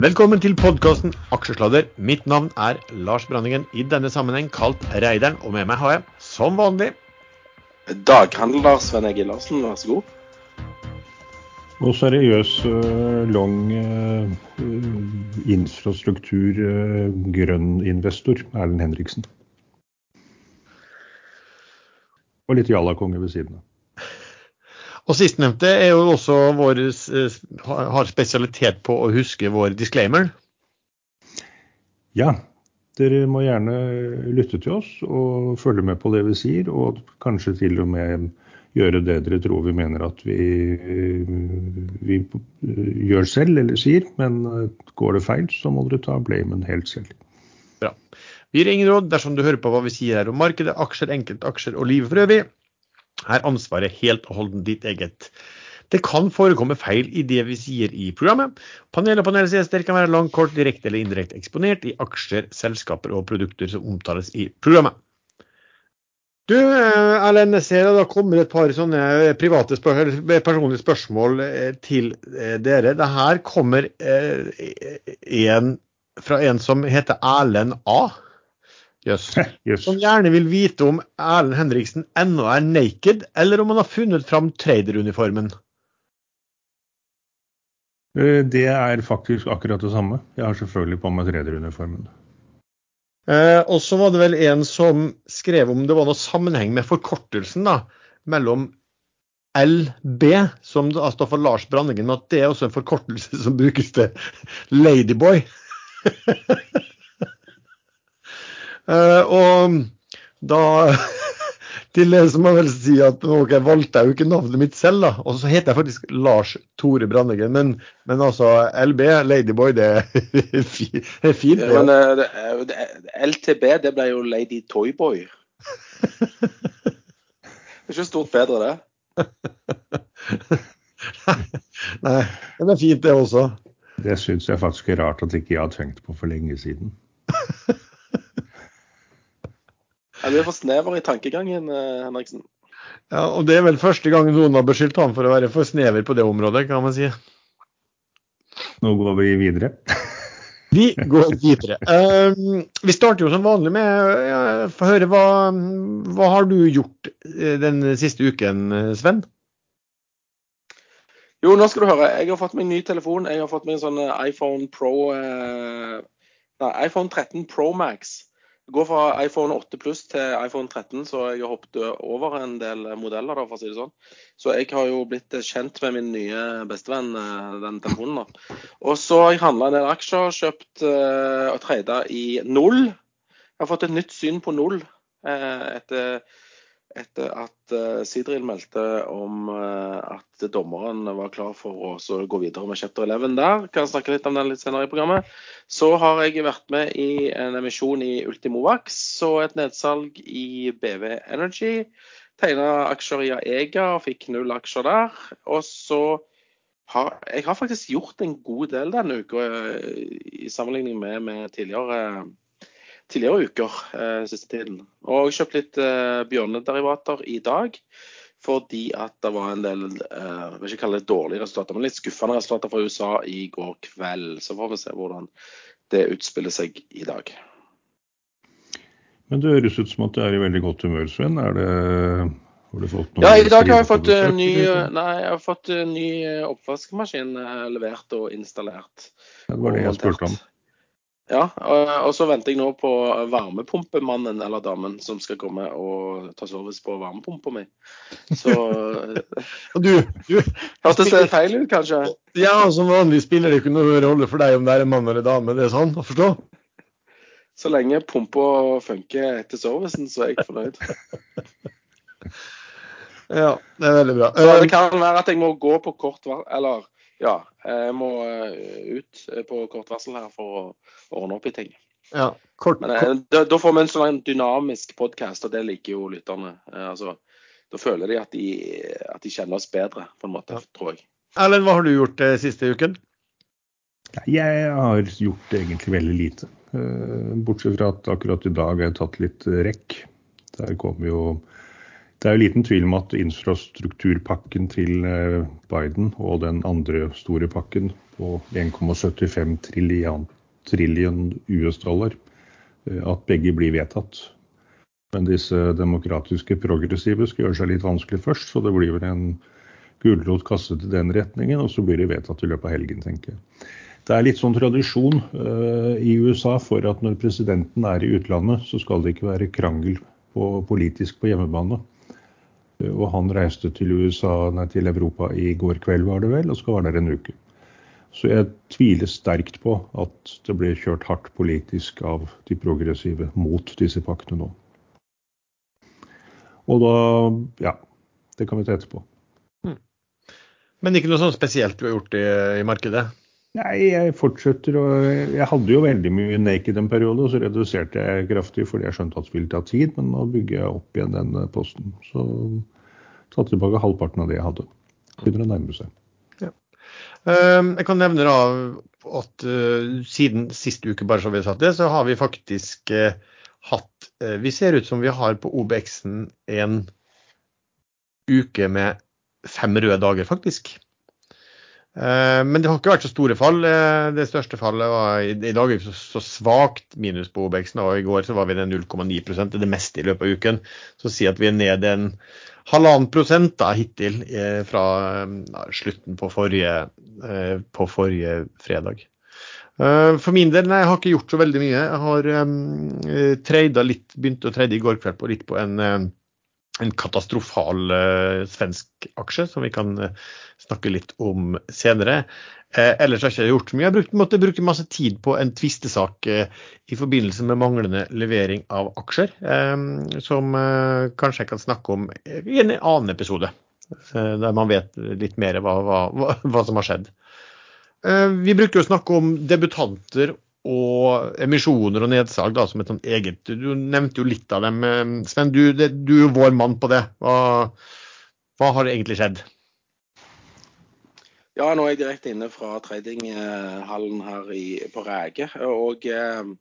Velkommen til podkasten Aksjesladder. Mitt navn er Lars Branningen, i denne sammenheng kalt Reideren. Og med meg har jeg, som vanlig Daghandler Sven Egil Larsen, vær så god. Og seriøs, uh, lang uh, infrastruktur, uh, grønn investor, Erlend Henriksen. Og litt jallakonge ved siden av. Og sistnevnte er jo også vår, har spesialitet på å huske vår disclaimer. Ja, dere må gjerne lytte til oss og følge med på det vi sier, og kanskje til og med gjøre det dere tror vi mener at vi, vi gjør selv eller sier. Men går det feil, så må dere ta blamen helt selv. Bra. Vi gir ingen råd dersom du hører på hva vi sier her om markedet, aksjer, enkeltaksjer og livet for øvrig er ansvaret helt og holdent ditt eget. Det kan forekomme feil i det vi sier i programmet. Panel og panelgjester kan være langt, kort, direkte eller indirekte eksponert i aksjer, selskaper og produkter som omtales i programmet. Du, eh, Erlend, jeg ser det har kommet et par sånne private spørsmål, personlige spørsmål eh, til eh, dere. Det her kommer en fra en som heter Erlend A. Yes. yes. Som gjerne vil vite om Erlend Henriksen ennå er naked, eller om han har funnet fram traderuniformen. Eh, det er faktisk akkurat det samme. Jeg har selvfølgelig på meg traderuniformen. Eh, og så var det vel en som skrev om det var noe sammenheng med forkortelsen da, mellom LB, som står for Lars Brandingen, at det er også en forkortelse som brukes til Ladyboy. Uh, og da Til det så må jeg vel si at ok, jeg valgte jo ikke navnet mitt selv, da. Og så heter jeg faktisk Lars Tore Brandegren. Men, men, altså LB, Ladyboy, det er fint. Ja, men det, det, LTB, det ble jo Lady Toyboy. det er ikke stort bedre, det. Nei, det er fint, det også. Det syns jeg faktisk er rart at ikke jeg har tenkt på for lenge siden. Du er for snever i tankegangen, eh, Henriksen. Ja, og det er vel første gang noen har beskyldt ham for å være for snever på det området, kan man si. Nå går vi videre. vi går videre. Uh, vi starter jo som vanlig med å Få høre, hva, hva, har du gjort eh, den siste uken, Sven? Jo, nå skal du høre. Jeg har fått meg ny telefon. Jeg har fått meg en sånn iPhone Pro uh, Nei, iPhone 13 Pro Max går fra iPhone 8 pluss til iPhone 13, så jeg har hoppet over en del modeller. Da, for å si det sånn. Så jeg har jo blitt kjent med min nye bestevenn, eh, den telefonen. da. Og så har jeg handla en del aksjer, kjøpt uh, og trada i null. Jeg har fått et nytt syn på null uh, etter etter at uh, Sidril meldte om uh, at dommeren var klar for å gå videre med chapter 11 der. Kan jeg snakke litt om den litt senere i programmet. Så har jeg vært med i en emisjon i Ultimovax og et nedsalg i BV Energy. Tegna aksjer i Aega og fikk null aksjer der. Og så har jeg har faktisk gjort en god del denne uka uh, i sammenligning med, med tidligere tidligere uker eh, siste tiden. Og kjøpt litt eh, bjørnederivater i dag. Fordi at det var en del eh, jeg vil ikke kalle det dårlige resultater, men litt skuffende resultater fra USA i går kveld. Så får vi se hvordan det utspiller seg i dag. Men det høres ut som at det er i veldig godt humør, Sven. Er det, har du fått noe Ja, i dag har jeg fått, ny, nei, jeg har fått ny oppvaskmaskin levert og installert. Det var det jeg spurte om. Ja, og så venter jeg nå på varmepumpemannen eller damen som skal komme og ta service på varmepumpa mi. Så du, du Hørtes det feil ut, kanskje? Ja, som vanlig spiller det ikke noen rolle for deg om det er en mann eller dame. Det er sånn å forstå? Så lenge pumpa funker etter servicen, så er jeg fornøyd. ja, det er veldig bra. Så det kan være at jeg må gå på kort. Eller ja, jeg må eh, ut på kort varsel her for å ordne opp i ting. Ja, kort, Men kort. da, da, får vi en sånn dynamisk podkast, og det liker jo lytterne. Eh, altså, da føler de at, de at, de kjenner oss bedre, på en måte, ja. tror jeg. Erlend, hva har du gjort eh, siste uken? Jeg har gjort egentlig veldig lite. Bortsett fra at akkurat i dag har jeg tatt litt rekk. Der kom jo Det er jo liten tvil om at infrastrukturpakken til eh, Biden og den andre store pakken på 1,75 trillion, trillion US-dollar, eh, at begge blir vedtatt. Men disse demokratiske progressive skal gjøre seg litt vanskelig først, så det blir vel en gulrot kastet i den retningen, og så blir det vedtatt i løpet av helgen, tenker jeg. Det er litt sånn tradisjon uh, i USA for at når presidenten er i utlandet, så skal det ikke være krangel på, politisk på hjemmebane. Og han reiste til USA, nei, til Europa i går kveld, var det vel, og skal være der en uke. Så jeg tviler sterkt på at det blir kjørt hardt politisk av de progressive mot disse paktene nå. Og da Ja, det kan vi ta etterpå. Hmm. Men ikke noe sånn spesielt du har gjort i, i markedet? Nei, jeg fortsetter å Jeg hadde jo veldig mye naked en periode, og så reduserte jeg kraftig fordi jeg skjønte at det ville ta tid, men nå bygger jeg opp igjen den posten. Så tatt tilbake halvparten av det jeg hadde. Begynner å nærme seg. Ja. Ehm, jeg kan nevne da at uh, siden sist uke, bare så vi har satt det, så har vi faktisk uh, hatt Vi ser ut som vi har på OBX-en en uke med fem røde dager, faktisk. Eh, men det har ikke vært så store fall. Eh, det største fallet var i, dag så, så svakt minus på Obeksen, Og i går så var vi ned 0,9 det er det meste i løpet av uken. Så si at vi er ned en halvannen prosent da, hittil eh, fra ja, slutten på forrige, på forrige fredag. For min del, nei, jeg har ikke gjort så veldig mye. Jeg har um, litt, begynte å trade i går kveld på litt på en en katastrofal uh, svensk aksje, som vi kan uh, snakke litt om senere. Uh, ellers har jeg ikke gjort mye. Jeg brukt, måtte masse tid på en tvistesak i forbindelse med manglende levering av aksjer, som kanskje jeg kan snakke om i en annen episode. der man vet litt mer hva, hva, hva som har skjedd. vi bruker å snakke om debutanter og emisjoner og nedsalg da, som et sånt eget. Du nevnte jo litt av dem. Eh, Sven, du, det, du er jo vår mann på det. Hva, hva, har egentlig skjedd? Ja, nå er jeg direkte inne fra tradinghallen her i, på Ræge. Og eh,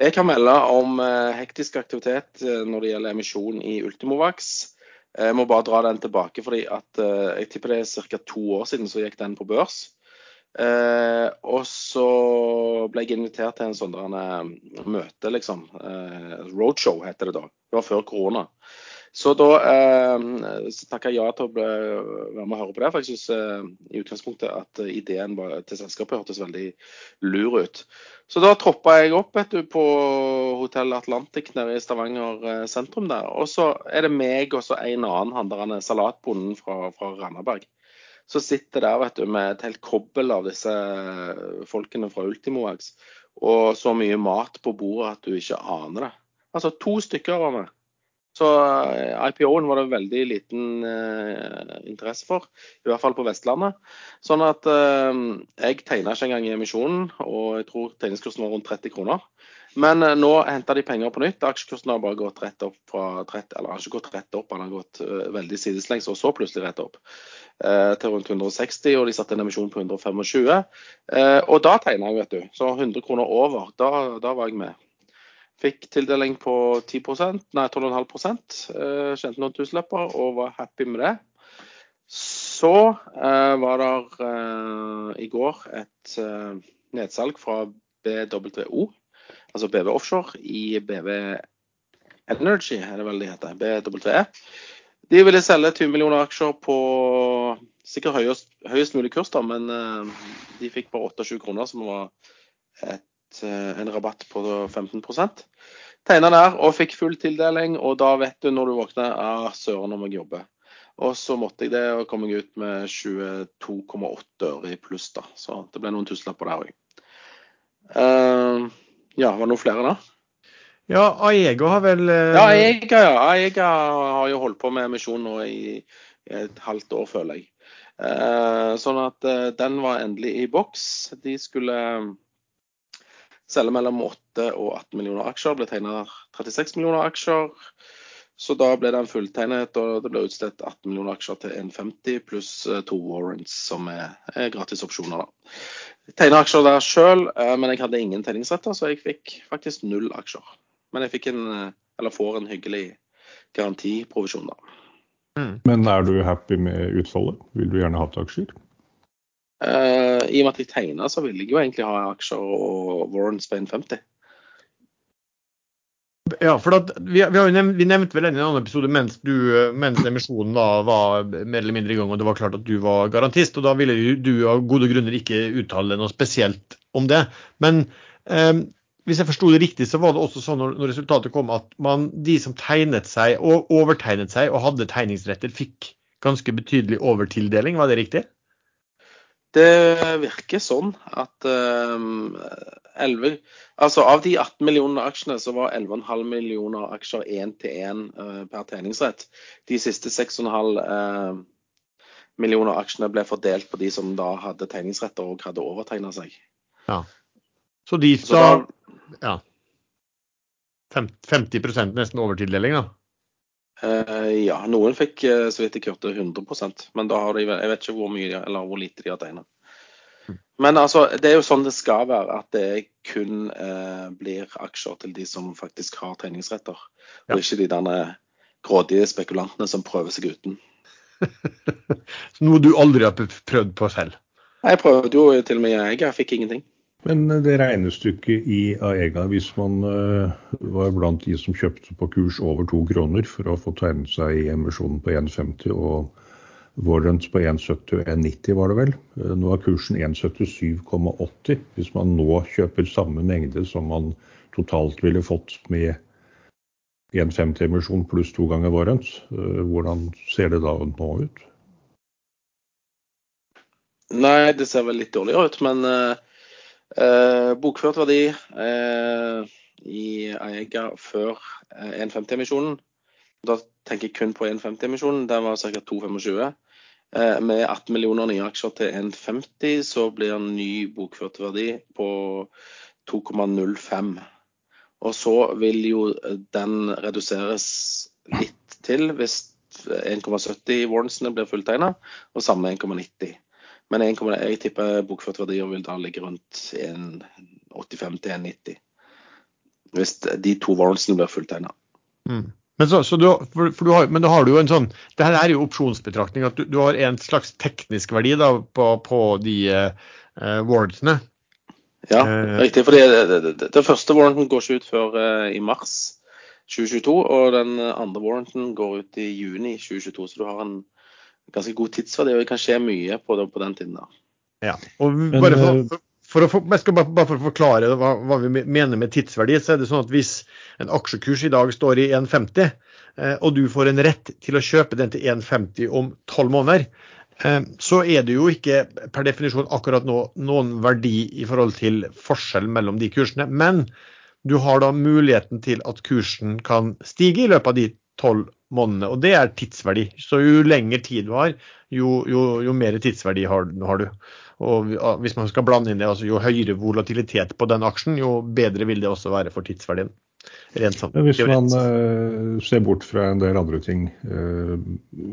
jeg kan melde om eh, hektisk aktivitet eh, når det gjelder emisjon i Ultimovax. Jeg må bare dra den tilbake, fordi at eh, jeg tipper det er ca. to år siden så gikk den på børs. Eh, og så ble jeg invitert til en sånn uh, møte, liksom. Eh, roadshow heter det da. Det var før korona. Så da eh, takka jeg ja til å bli, være med og høre på det. For jeg syns eh, i utgangspunktet at ideen til selskapet hørtes veldig lur ut. Så da troppa jeg opp vet du, på Hotell Atlantic nede i Stavanger eh, sentrum der. Og så er det meg og så en annen, han der salatbonden fra, fra Randaberg så sitter der vet du, med et helt kobbel av disse folkene fra Ultimoax, og så mye mat på bordet at du ikke aner det. Altså to stykker av meg. Så eh, IPO-en var det veldig liten eh, interesse for, i hvert fall på Vestlandet. Sånn at eh, jeg tegna ikke engang i emisjonen, og jeg tror tegningskursen var rundt 30 kroner. Men uh, nå henter de penger på nytt. Aksjekursen har bare gått rett opp fra 30, eller har ikke gått rett opp, han har gått veldig sideslengs, og så plutselig rett opp. Eh, til rundt 160, og de satte en emisjon på 125. Eh, og da tegna jeg, vet du. Så 100 kroner over. Da, da var jeg med. Fikk tildeling på 10% nei 12,5 eh, Kjente noen tusenlapper og var happy med det. Så eh, var det eh, i går et eh, nedsalg fra BWO, altså BV Offshore, i BV Energy, er det vel de heter. BWE. De ville selge 20 millioner aksjer på sikkert høyest, høyest mulig kurs, da, men uh, de fikk bare 28 kroner, som var et, uh, en rabatt på 15% Tegna der og fikk full tildeling, og da vet du når du våkner ah, søren om jeg jobber. Og så måtte jeg det og kom jeg ut med 22,8 øre i pluss, da. Så det ble noen tusenlapper der òg. Ja, var det noen flere da? Ja, Aego har vel eh... Ja, Aega, ja. Aega har jo holdt på med misjon nå i et halvt år, føler jeg. Eh, sånn at eh, den var endelig i boks. De skulle eh, selge mellom 8 og 18 millioner aksjer. Ble tegna 36 millioner aksjer. Så da ble den fulltegnet, og det ble utstedt 18 millioner aksjer til 1,50 pluss eh, to warrants, som er, er gratisopsjoner. Tegna aksjer der sjøl, eh, men jeg hadde ingen tegningsretter, så jeg fikk faktisk null aksjer. Men jeg fikk en, eh, eller får en hyggelig garantiprovisjon, da. Mm. Men er du happy med utfallet? Vil du gjerne ha til aksjer? Eh, I og med at jeg tegna, så ville jeg jo egentlig ha aksjer og Warren Spain 1,50. Ja, for at vi, vi, nevnt, vi nevnte vel en annen episode mens, du, mens emisjonen da var mer eller mindre i gang og det var klart at du var garantist. og Da ville du av gode grunner ikke uttale noe spesielt om det. Men eh, hvis jeg forsto det riktig, så var det også sånn når, når resultatet kom at man, de som tegnet seg og overtegnet seg og hadde tegningsretter, fikk ganske betydelig overtildeling. Var det riktig? Det virker sånn at um, 11, altså av de 18 millioner aksjene, så var 11,5 millioner aksjer én til én uh, per tegningsrett. De siste 6,5 uh, millioner aksjene ble fordelt på de som da hadde tegningsretter og hadde overtegna seg. Ja. Så de Så sa ja, 50% nesten overtildeling, da. Uh, ja, noen fikk uh, så vidt jeg hørte 100% men da har de, jeg vet ikke hvor mye eller hvor lite de har tegna. Men altså, det er jo sånn det skal være, at det kun eh, blir aksjer til de som faktisk har tegningsretter. Ja. Og ikke de der eh, grådige spekulantene som prøver seg uten. Noe du aldri har prøvd på selv. Jeg prøvde jo til og med jeg, jeg fikk ingenting. Men det regnestykket i Aega, hvis man eh, var blant de som kjøpte på kurs over to kroner for å få tegnet seg i emisjonen på 1,50 og Warrant på 1,70 og 1,90 var det vel. Eh, Nå er kursen 1,77,80. Hvis man nå kjøper samme mengde som man totalt ville fått med 1,50-emisjon pluss to ganger warrants, eh, hvordan ser det da nå ut? Nei, det ser vel litt dårligere ut, men eh, eh, bokført verdi eh, i Aega før eh, 1,50-emisjonen Da tenker jeg kun på 1,50-emisjonen. Den var ca. 2,25. Eh, med 18 millioner nye aksjer til 1,50 så blir ny bokført verdi på 2,05. Og så vil jo den reduseres litt til hvis 1,70 warrantsene blir fulltegna, og samme 1,90. Men 1, jeg tipper bokført verdier vil da ligge rundt 1,85 til 1,90. Hvis de to warrantsene blir fulltegna. Mm. Men, så, så du, for, for du har, men da har du jo en sånn Det her er jo opsjonsbetraktning. at Du, du har en slags teknisk verdi da, på, på de uh, warrantsene. Ja, uh, riktig. For det, det, det, det første warranten går ikke ut før uh, i mars 2022, og den andre warranten går ut i juni 2022. Så du har en ganske god tidsverdi, og det kan skje mye på, det, på den tiden. da. Ja. Og Men, bare for, eh, for, for å, for, jeg skal bare, bare for å forklare hva, hva vi mener med tidsverdi, så er det sånn at hvis en aksjekurs i dag står i 1,50, eh, og du får en rett til å kjøpe den til 1,50 om 12 måneder, eh, så er det jo ikke per definisjon akkurat nå noen verdi i forhold til forskjell mellom de kursene. Men du har da muligheten til at kursen kan stige i løpet av de 12 månedene, og det er tidsverdi. Så jo lengre tid du har, jo, jo, jo mer tidsverdi har, har du. Og hvis man skal blande inn det, altså jo høyere volatilitet på den aksjen, jo bedre vil det også være for tidsverdien. Rent sånn. Men hvis man eh, ser bort fra en del andre ting Uh,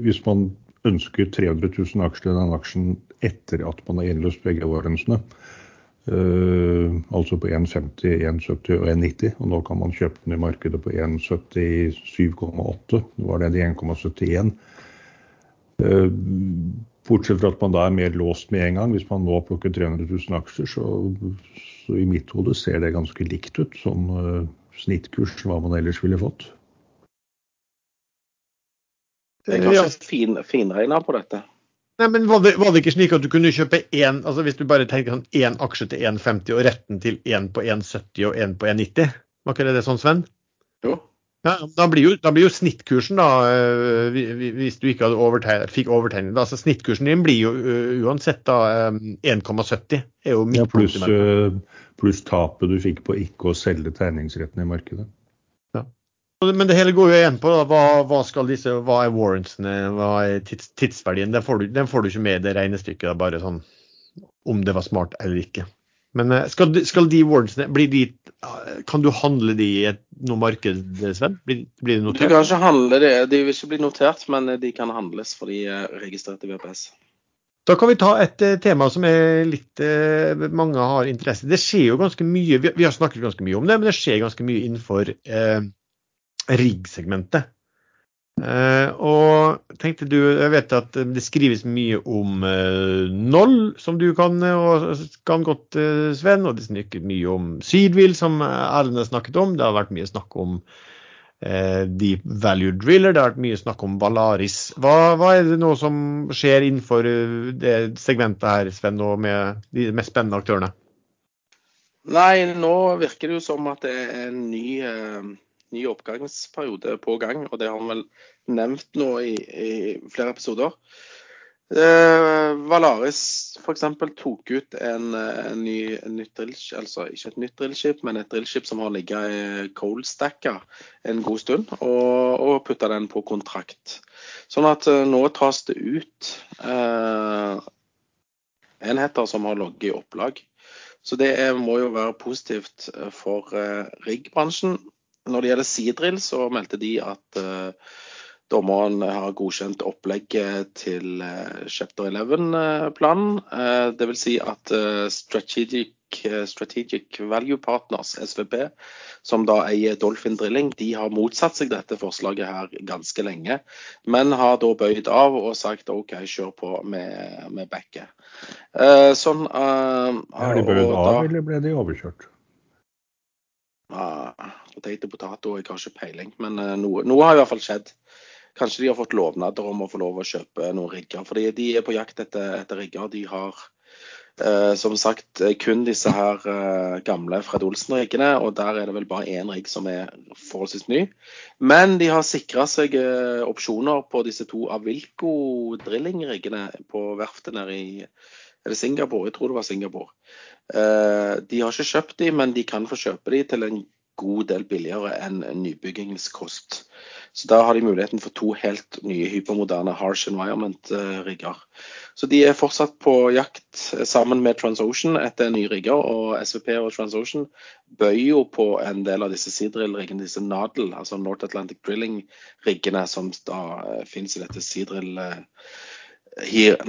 Hvis man ønsker 300 000 aksjer i den aksjen etter at man har innløst begge warrantsene, eh, altså på 1,50, 1,70 og 1,90, og nå kan man kjøpe den i markedet på 1,77,8, nå var den i 1,71. Uh, Bortsett fra at man da er mer låst med en gang. Hvis man nå plukker 300 000 aksjer, så, så i mitt hode ser det ganske likt ut. Sånn uh, snittkurs hva man ellers ville fått. Det er Ja. ikke fin, finregna på dette. Nei, men var det, var det ikke slik at du kunne kjøpe én altså hvis du bare tenker sånn én aksje til 1,50 og retten til én på 1,70 og én på 1,90? Var ikke det det sånn, Sven? Jo. Ja, da blir jo, da blir jo snittkursen, da, vi- hvis du ikke hadde overtegnet, fikk overtegning, altså snittkursen din blir jo øh, uansett da øh, 1,70. er jo Ja, pluss, eh, pluss tapet du fikk på ikke å selge tegningsretten i markedet. Men det hele går jo igjen på da, hva, hva, skal disse, hva er warrantsene, hva er tids, tidsverdien. Den får, du, den får du ikke med i det regnestykket, da, bare sånn om det var smart eller ikke. Men eh, skal, de- skal de warrantsene, blir de, eh, kan du handle de i et, noe marked, Sven? Blir, blir det Du kan ikke handle det. De vil ikke bli notert, men de kan handles for de registrerte VPS. Da kan vi ta et eh, tema som litt eh, mange har interesse i. Det skjer jo ganske mye, vi, vi har snakket ganske mye om det, men det skjer ganske mye innenfor eh, rigg-segmentet. Eh, og tenkte du, Jeg vet at det skrives mye om uh, Noll, som du kan, og kan godt, uh, Sven. Og det snakkes mye om Seedwheel, som Erlend har snakket om. Det har vært mye snakk om Deep Value Driller. Det har vært mye snakk om Valaris. Hva, hva er det nå som skjer innenfor det segmentet her, Sven, og med de mest spennende aktørene? Nei, nå virker det jo som at det er en ny ny oppgangsperiode på gang, og det har han vel nevnt nå i, i flere episoder. Eh, Valaris f.eks. tok ut en, en ny, en nytt drillskip, altså ikke et nytt drillskip, men et drillskip som har ligget i coldstacka en god stund, og, og putta den på kontrakt. Sånn at eh, nå tas det ut eh, enheter som har ligget i opplag. Så det er, må jo være positivt for eh, riggbransjen. Når det gjelder Seadrill, så meldte de at uh, dommeren har godkjent opplegget til uh, Chapter 11-planen. Uh, Dvs. Si at strategic, strategic, Value Partners, SVP, som da eier Dolphin Drilling, de har motsatt seg dette forslaget her ganske lenge. Men har da bøyd av og sagt OK, kjør på med, med backet. sånn, er de bøyd av, eller ble de overkjørt? Potet og potato, jeg har ikke peiling. Men uh, noe, noe, har i hvert fall skjedd. Kanskje de har fått lovnader om å få lov å kjøpe noen rigger. Fordi de er på jakt etter, etter rigger. De har uh, som sagt kun disse her uh, gamle Fred Olsen-riggene, og der er det vel bare én rigg som er forholdsvis ny. Men de har sikra seg opsjoner på disse to Avilco drilling-riggene på verftet nede i er det Singapore? Jeg tror det var Singapore. De har ikke kjøpt de, men de kan få kjøpe de til en god del billigere enn nybyggingskost. Så da har de muligheten for to helt nye hypermoderne harsh environment-rigger. Så de er fortsatt på jakt sammen med TransOcean etter nye rigger, og SVP og TransOcean bøyer jo på en del av disse Seadrill-riggene, disse NADL, altså North Atlantic Drilling-riggene, som da eh, finnes i dette Seadrill eh,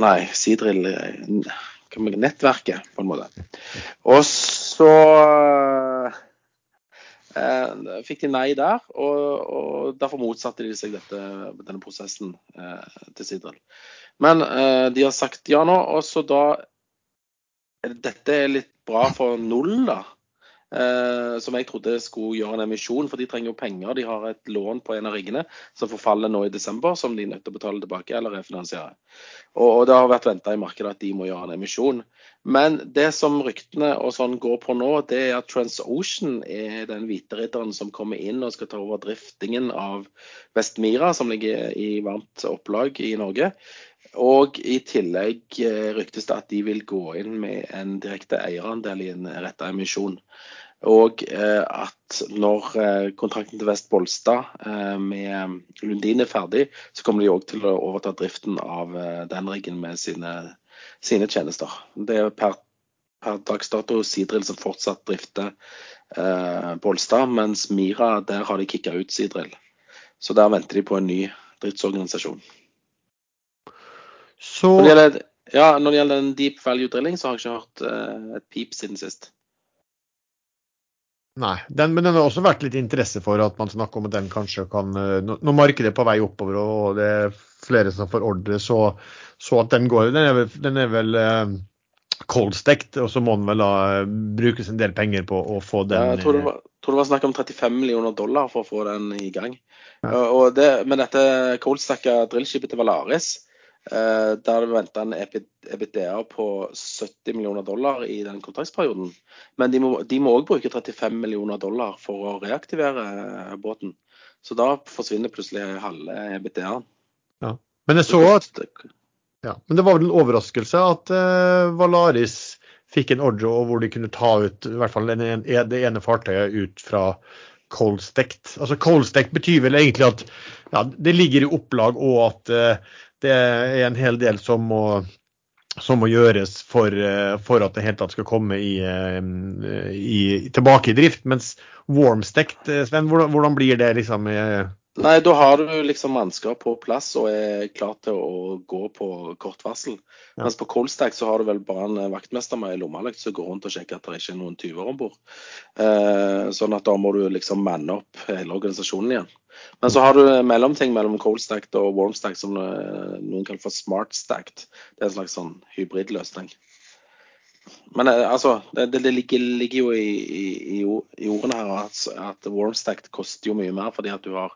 Nei, Seadrill eh, nettverket, på en måte. Og så Eh, fikk de nei der, og, og, derfor motsatte de seg dette, denne prosessen eh, til Sidrel. Men eh, de har sagt ja nå, og så da Dette er litt bra for null, da. Eh, som jeg trodde skulle gjøre en emisjon, for de trenger jo penger. De har et lån på en av riggene som forfaller nå i desember, som de er nødt til å betale tilbake eller refinansiere. Og, det har vært venta i markedet at de må gjøre en emisjon. Men det som ryktene og sånn går på nå, det er at TransOcean er den hvite ridderen som kommer inn og skal ta over driftingen av Vestmira, som ligger i varmt opplag i Norge. Og i tillegg eh, ryktes det at de vil gå inn med en direkte eierandel i en retta emisjon. Og eh, at når eh, kontrakten til Vest Bolstad med Lundin er ferdig, så kommer de òg til å overta driften av den riggen med sine, sine tjenester. Det er per, per dags dato Sidril som fortsatt drifter eh, Bolstad, mens Mira, der har de kicka ut Sidril. Så der venter de på en ny driftsorganisasjon. Så når det, gjelder, ja, når det gjelder en deep value drilling, så har jeg ikke hørt uh, et pip siden sist. Nei, den, men den har også vært litt interesse for at man snakker om at den kanskje kan eh, Når markedet er på vei oppover og det er flere som får ordre, så, så at den går Den er vel, den er vel uh, coldstekt, og så må den vel da brukes en del penger på å få den Jeg tror det, var, tror det var snakk om 35 millioner dollar for å få den i gang. Ja. Og det, men dette coldstacka drillskipet til Valaris Eh, der det venta en EBITDA på 70 millioner dollar i den kontraktsperioden. Men de må òg bruke 35 millioner dollar for å reaktivere eh, båten. Så da forsvinner plutselig halve EBITDA-en. Ja. Men jeg så at ja, men det var vel en overraskelse at uh, Valaris fikk en ordre hvor de kunne ta ut i hvert fall det ene fartøyet ut fra coldstekt. Altså Coldstekt betyr vel egentlig at ja, det ligger i opplag og at uh, det er en hel del som må, som må gjøres for, uh, for, at det helt tatt skal komme i, uh, i, tilbake i drift. Mens warmstekt, Sven, hvordan, hvordan, blir det liksom? Nei, da har du liksom mannskap på plass og er klar til å gå på kort varsel. Ja. Mens på Coldstack så har du vel bare en vaktmester med ei lommelykt som går rundt og sjekker at det ikke er noen tyver om bord. Eh, sånn at da må du liksom manne opp hele organisasjonen igjen. Men så har du mellomting mellom Coldstacked og Warmstacked som eh, noen kaller for SmartStacked. Det er en slags sånn hybridløsning. Men eh, altså, det, det ligger, ligger jo i, i, i ordene her at, at Warmstacked koster jo mye mer fordi at du har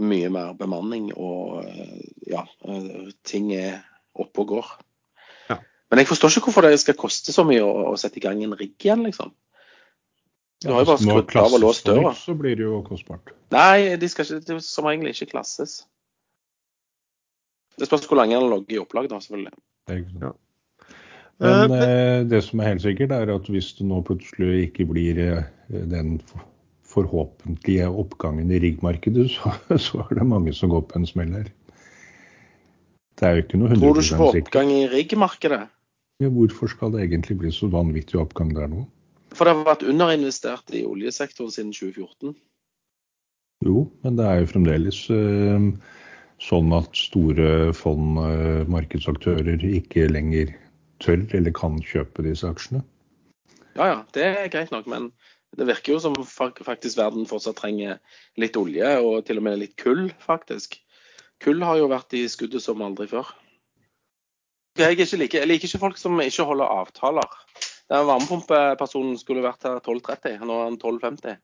mye mer bemanning og eh, ja, eh, ting er oppe og går. Ja. Men jeg forstår ikke hvorfor det skal koste så mye å, å sette i gang en rigg igjen, liksom. Du har jo bare skrudd av og låst døra. Så blir det jo kostbart. Nei, de skal ikke, de som egentlig ikke klasses. Det spørs hvor lenge den logger i opplag, da, selvfølgelig. Det er ikke sant. Ja. Men Eh, eh, det som er helt sikkert, er at hvis det nå plutselig ikke blir eh, den forhåpentlige oppgangen i riggmarkedet, så, så er det mange som går på en smell her. Det er jo ikke noe Tror du ikke på oppgang i riggmarkedet? Ja, hvorfor skal det egentlig bli så vanvittig oppgang der nå? For det har vært underinvestert i oljesektoren siden 2014. Jo, men det er jo fremdeles sånn at store fond, markedsaktører, ikke lenger tør eller kan kjøpe disse aksjene. Ja ja, det er greit nok, men det virker jo som fak- faktisk verden fortsatt trenger litt olje, og til og med litt kull, faktisk. Kull har jo vært i skuddet som aldri før. Jeg, er ikke like, jeg liker ikke folk som ikke holder avtaler. Den varmepumpepersonen skulle vært her 12.30, nå er han 12.50.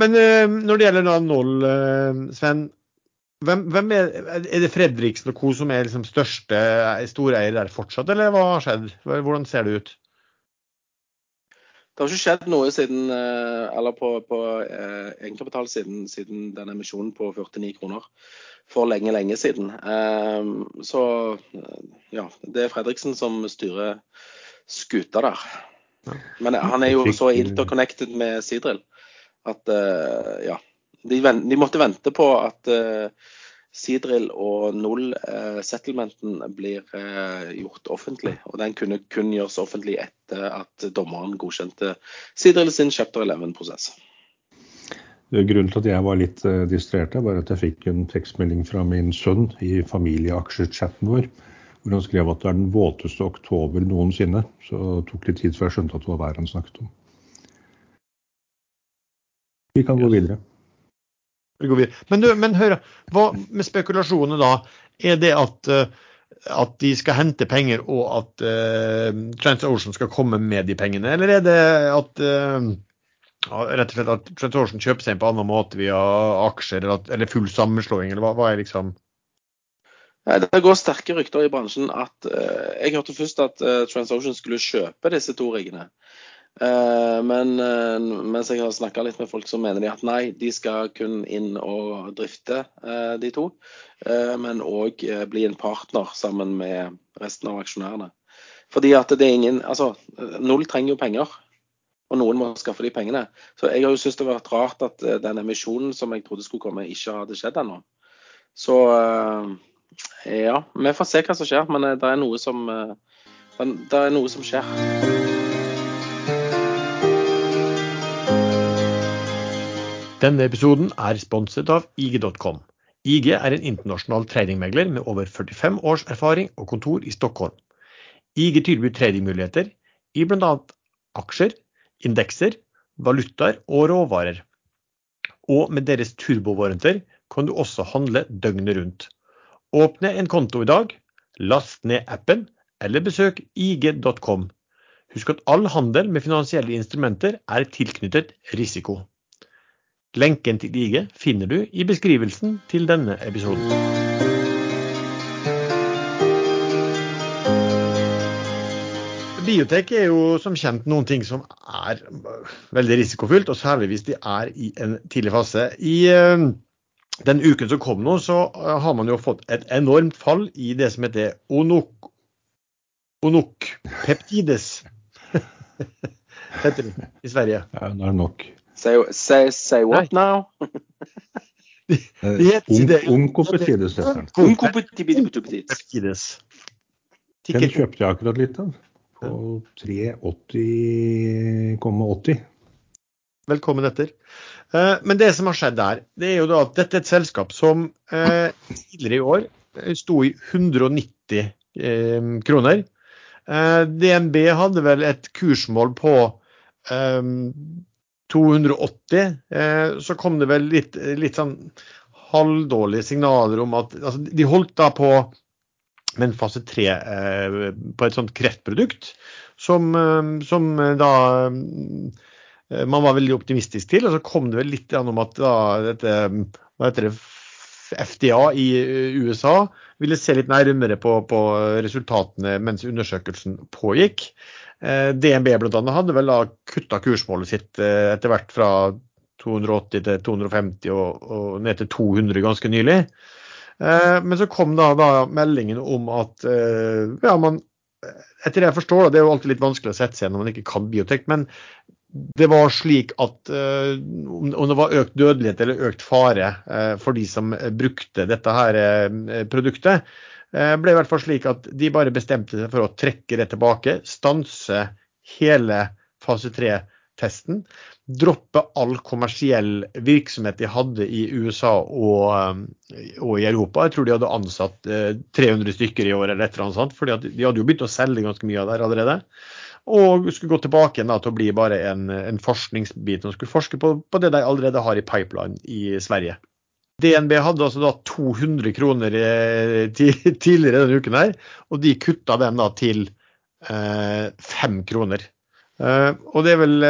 Men eh, når det gjelder da Noll, eh, Sven. Hvem, hvem er, er det Fredriksen og co. som er liksom største storeier der fortsatt, eller hva har skjedd? Hvordan ser det ut? Det har ikke skjedd noe siden, eh, eller på, på eh, egenkapital siden, siden den emisjonen på 49 kroner. For lenge, lenge siden. Eh, Så eh, ja, det er Fredriksen som styrer skuta der. Men han er jo så interconnected med Sidril at eh, ja. De, de måtte vente på at uh, Sidril og null eh, settlementen blir uh, gjort offentlig. Og den kunne kun gjøres offentlig etter at dommeren godkjente Sidril sin chapter 11-prosess. Grunnen til at jeg var litt uh, distrahert, var at jeg fikk en tekstmelding fra min sønn i familieaksjechatten vår, hvor han skrev at det er den våteste oktober noensinne. Så det tok litt tid før jeg skjønte at det var været han snakket om. Vi kan gå videre. Men, men hør, hva med spekulasjonene da? Er det at, eh, at de skal hente penger og at uh, TransOcean skal komme med de pengene, eller er det at uh, rett og slett at TransOcean kjøper seg inn på annen måte via aksjer eller, at, eller full sammenslåing, eller hva, hva er liksom Nei, Det går sterke rykter i bransjen at uh, Jeg hørte først at uh, TransOcean skulle kjøpe disse to riggene. Eh, men eh, mens jeg har snakka litt med folk, så mener de at nei, de skal kun inn og drifte eh, de to. men òg bli en partner sammen med resten av aksjonærene. Fordi at det er ingen Altså, Null trenger jo penger. Og noen må skaffe de pengene. Så jeg har jo syntes det har vært rart at den emisjonen som jeg trodde skulle komme, ikke hadde skjedd ennå. Så ja, vi får se hva som skjer, men det er noe som, det er noe som skjer. Denne episoden er sponset av IG.com. IG er en internasjonal tradingmegler med over 45 års erfaring og kontor i Stockholm. IG tilbyr tradingmuligheter i bl.a. aksjer, indekser, valutaer og råvarer. Og med deres turbovarenter kan du også handle døgnet rundt. Åpne en konto i dag, last ned appen eller besøk ig.com. Husk at all handel med finansielle instrumenter er tilknyttet risiko. Lenken til IG finner du i beskrivelsen til denne episoden. Biotek er jo som kjent noen ting som er veldig risikofylt, og særlig hvis de er i en tidlig fase. I eh, den uken som kom nå, så eh, har man jo fått et enormt fall i det som heter onok, onokpeptides. heter det i Sverige. Ja, det er nok. Say, say, say what now? Onkopeptides heter den. Kjøpte jeg akkurat litt av. På 380,80. Velkommen etter. Eh, men det som har skjedd der, det er jo da at dette er et selskap som eh, tidligere i år eh, sto i 190 eh, kroner. Eh, DNB hadde vel et kursmål på 280. så kom det vel litt, litt sånn halvdårlige signaler om at altså, De holdt da på med en fase tre eh, på et sånt kreftprodukt som, eh, som eh, da man var veldig optimistisk til. Og så kom det vel litt om at da, dette, hva heter det, FDA i USA ville se litt nærmere på, på resultatene mens undersøkelsen pågikk. DNB bl.a. hadde vel da kutta kursmålet sitt etter hvert fra 280 til 250 og, og ned til 200 ganske nylig. Eh, men så kom da, da meldingen om at eh, ja, man Etter det jeg forstår, det er jo alltid litt vanskelig å sette seg når man ikke kan biotek, men det var slik at om det var økt dødelighet eller økt fare for de som brukte dette her produktet, ble i hvert fall slik at de bare bestemte seg for å trekke det tilbake, stanse hele fase 3-testen droppe all kommersiell virksomhet de hadde i USA og, eh, og, i Europa. Jeg tror de hadde ansatt 300 eh, stykker i år eller et eller annet sånt, For de hadde jo begynt å selge ganske mye av det allerede. Og skulle gå tilbake da, til å bli bare en, en forskningsbit og skulle forske på, på, det de allerede har i pipeline i Sverige. DNB hadde altså da 200 kroner eh, tidligere denne uken her, og de kutta den da til eh, kroner. Uh, og det er vel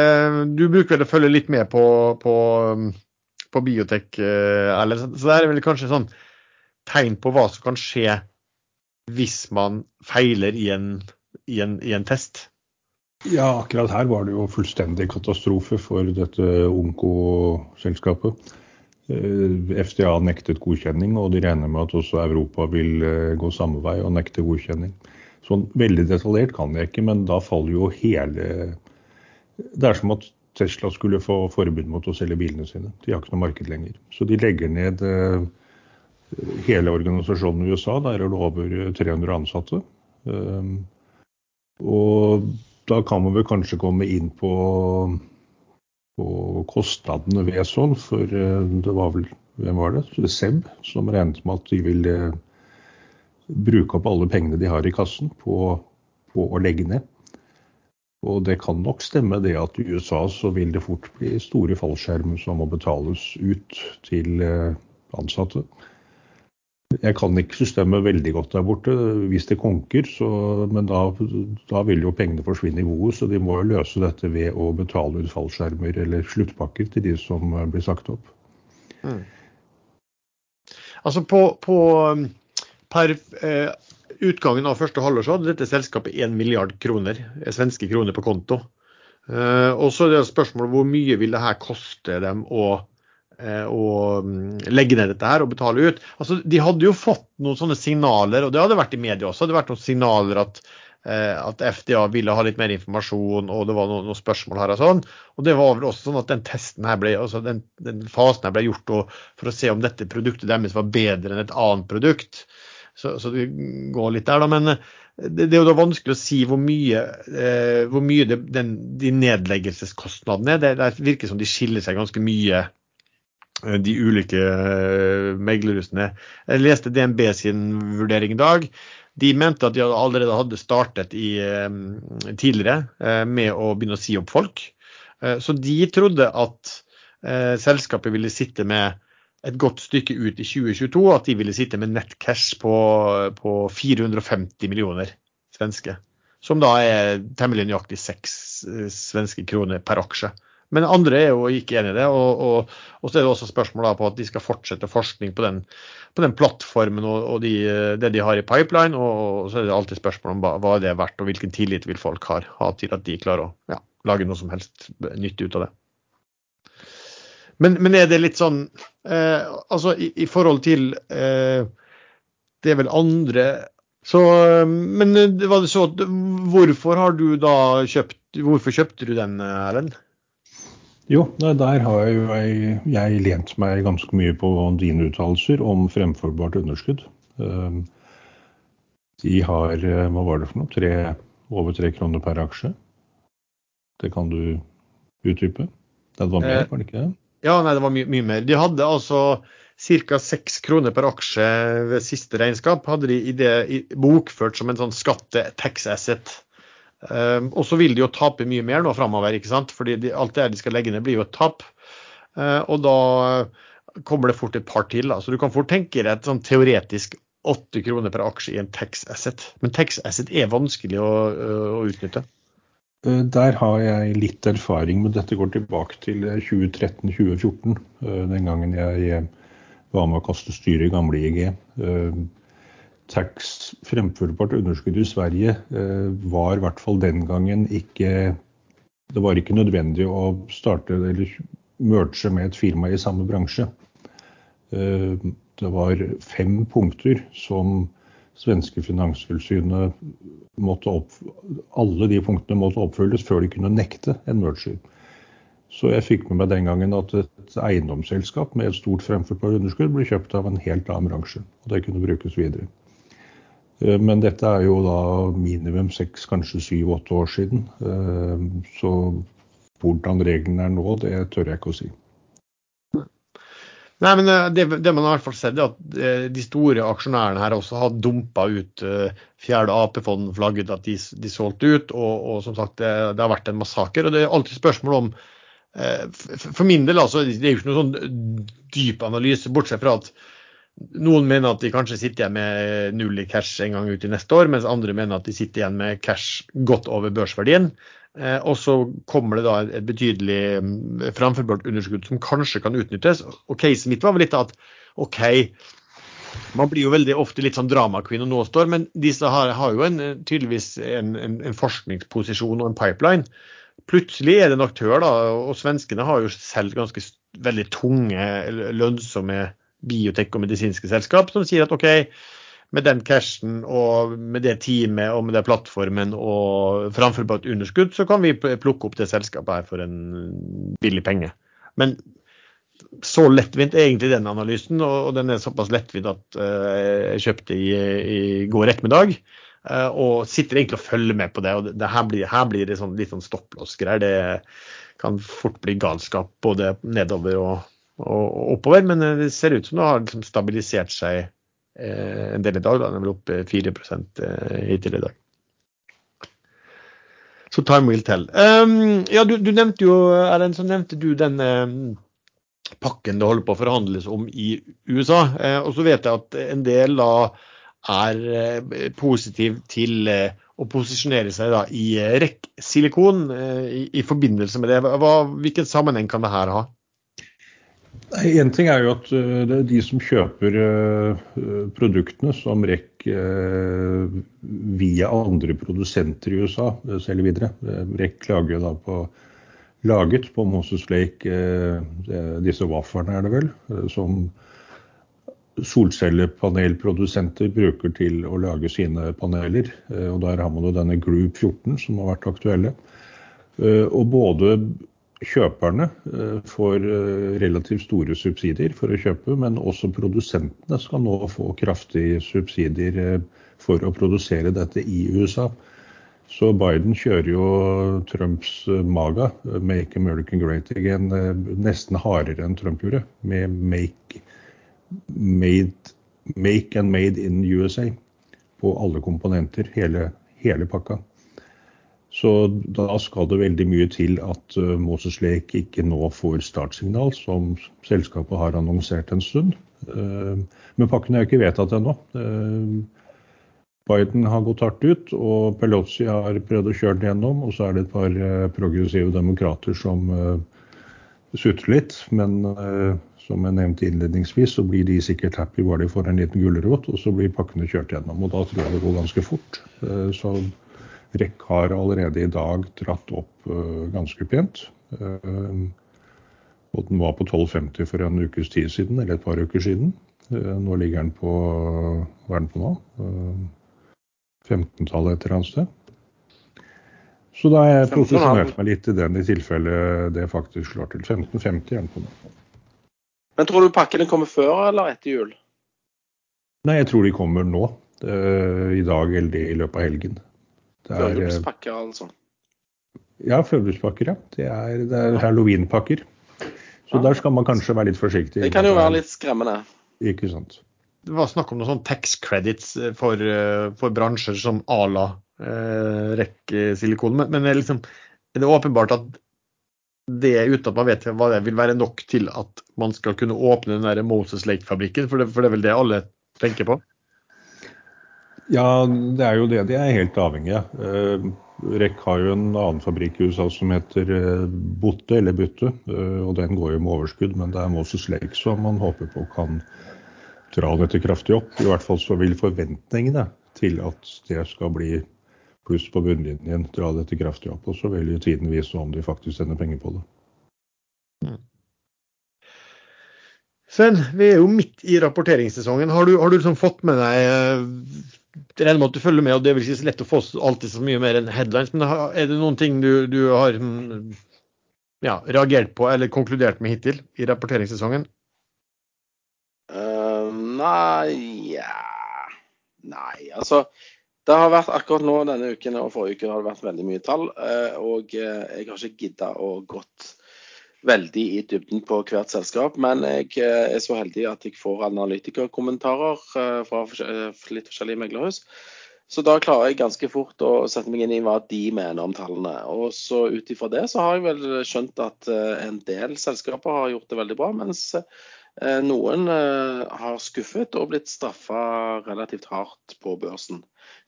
Du bruker vel å følge litt med på, på, på biotek, Erlend. Så det er vel kanskje sånn tegn på hva som kan skje hvis man feiler i en, i en, i en test. Ja, akkurat her var det jo fullstendig katastrofe for dette Onko-selskapet. FDA nektet godkjenning, og de regner med at også Europa vil gå samme vei og nekte godkjenning. Sånn veldig detaljert kan jeg ikke, men da faller jo hele Det er som at Tesla skulle få forbud mot å selge bilene sine. De har ikke noe marked lenger. Så de legger ned eh, hele organisasjonen i USA. Der er det over 300 ansatte. Eh, og da kan man vel kanskje komme inn på, på kostnadene ved sånn, for eh, det var vel hvem var det? Seb som regnet med at de ville bruke opp alle pengene de har i kassen på, på, å legge ned. Og det kan nok stemme det at i USA så vil det fort bli store fallskjermer som må betales ut til eh, ansatte. Jeg kan ikke systemet veldig godt der borte hvis det konker, så, men da, da, vil jo pengene forsvinne i boet. Så de må jo løse dette ved å betale ut fallskjermer eller sluttpakker til de som eh, blir sagt opp. Mm. Altså på, på Per eh, utgangen av første halvår så hadde dette selskapet 1 milliard kroner, eh, svenske kroner på konto. Eh, og så er det spørsmålet hvor mye vil det her koste dem å, eh, å mm, legge ned dette her og betale ut. Altså, de hadde jo fått noen sånne signaler, og det hadde vært i media også, det hadde vært noen signaler at eh, at FDA ville ha litt mer informasjon, og det var noen, noen, spørsmål her og sånn. Og det var vel også sånn at den testen her ble, altså den, den fasen her ble gjort for å se om dette produktet deres var bedre enn et annet produkt. Så, så, det går litt der, da. Men eh, det, det er jo da vanskelig å si hvor mye, eh, hvor mye det, den, de nedleggelseskostnadene er. Det, det, virker som de skiller seg ganske mye, eh, de ulike eh, meglerhusene. Jeg leste DNB sin vurdering i dag. De mente at de allerede hadde startet i, eh, tidligere eh, med å begynne å si opp folk. Så de trodde at selskapet ville sitte med et godt stykke ut i 2022 at de ville sitte med nettcash på, på 450 millioner svenske. Som da er temmelig nøyaktig seks eh, svenske kroner per aksje. Men andre er jo ikke enig i det. Og, og, og, så er det også spørsmål på at de skal fortsette forskning på den, på den plattformen og, og de, det de har i pipeline. Og, så er det alltid spørsmål om hva, det er verdt, og hvilken tillit vil folk ha, ha til at de klarer å ja, lage noe som helst nytt ut av det. Men, men, er det litt sånn eh, Altså i, i, forhold til eh, Det er vel andre så, Men var det så Hvorfor har du da kjøpt Hvorfor kjøpte du den, Erlend? Jo, der har jeg, jeg lent meg ganske mye på dine uttalelser om fremforbart underskudd. Ehm, de har eh, hva var det for noe, tre, over tre kroner per aksje. Det kan du utdype? Det var mer, eh, var det ikke det? Ja, nei, det var mye, mye mer. De hadde altså ca. 6 kroner per aksje ved siste regnskap. Hadde de i det i, bokført som en sånn skatte-tax asset. Um, og så vil de jo tape mye mer nå framover, ikke sant? fordi de, alt det de skal legge ned, blir jo et tap. Uh, og da kommer det fort et par til. Da. Så du kan fort tenke deg et sånn teoretisk 8 kroner per aksje i en tax asset. Men tax asset er vanskelig å, å utnytte. Eh, der har jeg litt erfaring, men dette går tilbake til 2013-2014. Eh, den gangen jeg var med å kaste styret i gamle IG tax fremførbart underskudd i Sverige eh, var i hvert fall den gangen ikke Det var ikke nødvendig å starte eller merge med et firma i samme bransje. Eh, det var fem punkter som svenske finanstilsynet måtte opp, Alle de punktene måtte oppfylles før de kunne nekte en merger. Så jeg fikk med meg den gangen at et eiendomsselskap med et stort fremførbart underskudd ble kjøpt av en helt annen bransje. Og det kunne brukes videre. Eh, men dette er jo da minimum seks, kanskje syv, åtte år siden. Eh, så hvordan reglene er nå, det tør jeg ikke å si. Nei, men eh, det, det, man i hvert fall sett, er at de store aksjonærene her også har dumpa ut fjerde AP-fond, flagget at de, de, solgte ut. Og, og som sagt, det, det, har vært en massaker. Og det er alltid spørsmål om For min del, altså, det er jo ikke noen sånn dyp analyse, bortsett fra at noen mener at de kanskje sitter igjen med null i cash en gang ut i neste år, mens andre mener at de sitter igjen med cash godt over børsverdien. Eh, og så kommer det da et betydelig mm, framførbart underskudd som kanskje kan utnyttes. Og casen mitt var vel litt at OK, man blir jo veldig ofte litt sånn dramaqueen og nå står, men disse har, har jo en, tydeligvis en, en, en, forskningsposisjon og en pipeline. Plutselig er det en aktør, da, og svenskene har jo selv ganske veldig tunge, lønnsomme biotek og medisinske selskap som sier at OK, med den cashen og med det teamet og med den plattformen og framfor på et underskudd, så kan vi plukke opp det selskapet her for en billig penge. Men så lettvint er egentlig den analysen, og den er såpass lettvint at uh, jeg kjøpte i, i går ettermiddag. Uh, og sitter egentlig og følger med på det. og det, her, blir, her, blir, det sånn, litt sånn stopplåsgreier. Det kan fort bli galskap både nedover og, og oppover. Men eh, det ser ut som det har liksom stabilisert seg eh, en del i dag. Da. Den er vel opp 4 eh, hittil i dag. Så time will tell. Um, ja, du, du, nevnte jo, Erlend, så nevnte du den pakken det holder på å forhandles om i USA. Eh, og så vet jeg at en del da er eh, positiv til eh, å posisjonere seg da i REC-silikon i, i, forbindelse med det. Hva, hvilken sammenheng kan det her ha? En ting er jo at eh, det er de som kjøper eh, produktene som REC eh, via andre produsenter i USA selger videre. REC lager da på, laget på Moses Lake disse waferne, er det vel, som solcellepanelprodusenter bruker til å lage sine paneler. Og der har man jo denne Group 14 som har vært aktuelle. Og både kjøperne eh, får eh, relativt store subsidier for å kjøpe, men også produsentene skal nå få kraftige subsidier eh, for å produsere dette i USA. Så Biden kjører jo Trumps maga, 'Make American Great Again', nesten hardere enn Trump gjorde, med make, made, 'Make and Made in USA' på alle komponenter, hele, hele pakka. Så da skal det veldig mye til at uh, Moses Lake ikke nå får startsignal, som selskapet har annonsert en stund. Uh, men pakken er jo ikke vedtatt ennå. Uh, Biden har gått hardt ut, og Pelosi har prøvd å kjøre den gjennom. Og så er det et par progressive demokrater som sutrer litt. Men som jeg nevnte innledningsvis, så blir de sikkert happy bare de får en liten gulrot, og så blir pakkene kjørt gjennom. Og da tror jeg det går ganske fort. så REC har allerede i dag dratt opp uh, ganske pent. Uh, og den var på 12,50 for en ukes tid siden, eller et par uker siden. Uh, nå ligger den på Hva er den på nå? 15-tallet et eller annet sted. Så da har jeg posisjonert meg litt i den i tilfelle det faktisk slår til. 15,50 er den på nå. Men tror du pakkene kommer før eller etter jul? Nei, jeg tror de kommer nå. I dag eller i løpet av helgen. Førjulspakker, altså? Ja, førjulspakker, ja. Det er, det er halloweenpakker. Så der skal man kanskje være litt forsiktig. Det kan jo være litt skremmende. Ikke sant. Det var snakk om noen sånn tax credits for, eh, for bransjer som Ala eh, rekk-silikon. Men, men er, liksom, er det åpenbart at det uten at man vet hva det vil være nok til at man skal kunne åpne den der Moses Lake-fabrikken? For, for, det er vel det alle tenker på? Ja, det er jo det de er helt avhengig av. Eh, REC har jo en annen fabrikk i USA som heter eh, Botte, eller Butte, eh, og den går jo med overskudd. Men det er Moses Lake som man håper på kan dra dette kraftig opp. I hvert fall så vil forventningene til at det skal bli pluss på bunnlinjen, dra dette kraftig opp. Og så vil jo tiden vise om de faktisk sender penger på det. Mm. Sven, vi er jo midt i rapporteringssesongen. Har du, har du liksom fått med deg jeg regner med at du følger med, og det er vel ikke så lett å få alltid så mye mer enn headlines. Men er det noen ting du, du har mm, ja, reagert på eller konkludert med hittil i rapporteringssesongen? Uh, nei ja. Nei, altså. Det har vært akkurat nå denne uken og forrige uke har det vært veldig mye tall. Uh, og uh, jeg har ikke gidda å gått veldig i dybden på hvert selskap. Men jeg eh, er så heldig at jeg får analytikerkommentarer eh, fra litt forskjellige meglerhus. Så da klarer jeg ganske fort å sette meg inn i hva de mener om tallene. Og så ut ifra det så har jeg vel skjønt at eh, en del selskaper har gjort det veldig bra, mens noen har skuffet og blitt straffa relativt hardt på børsen.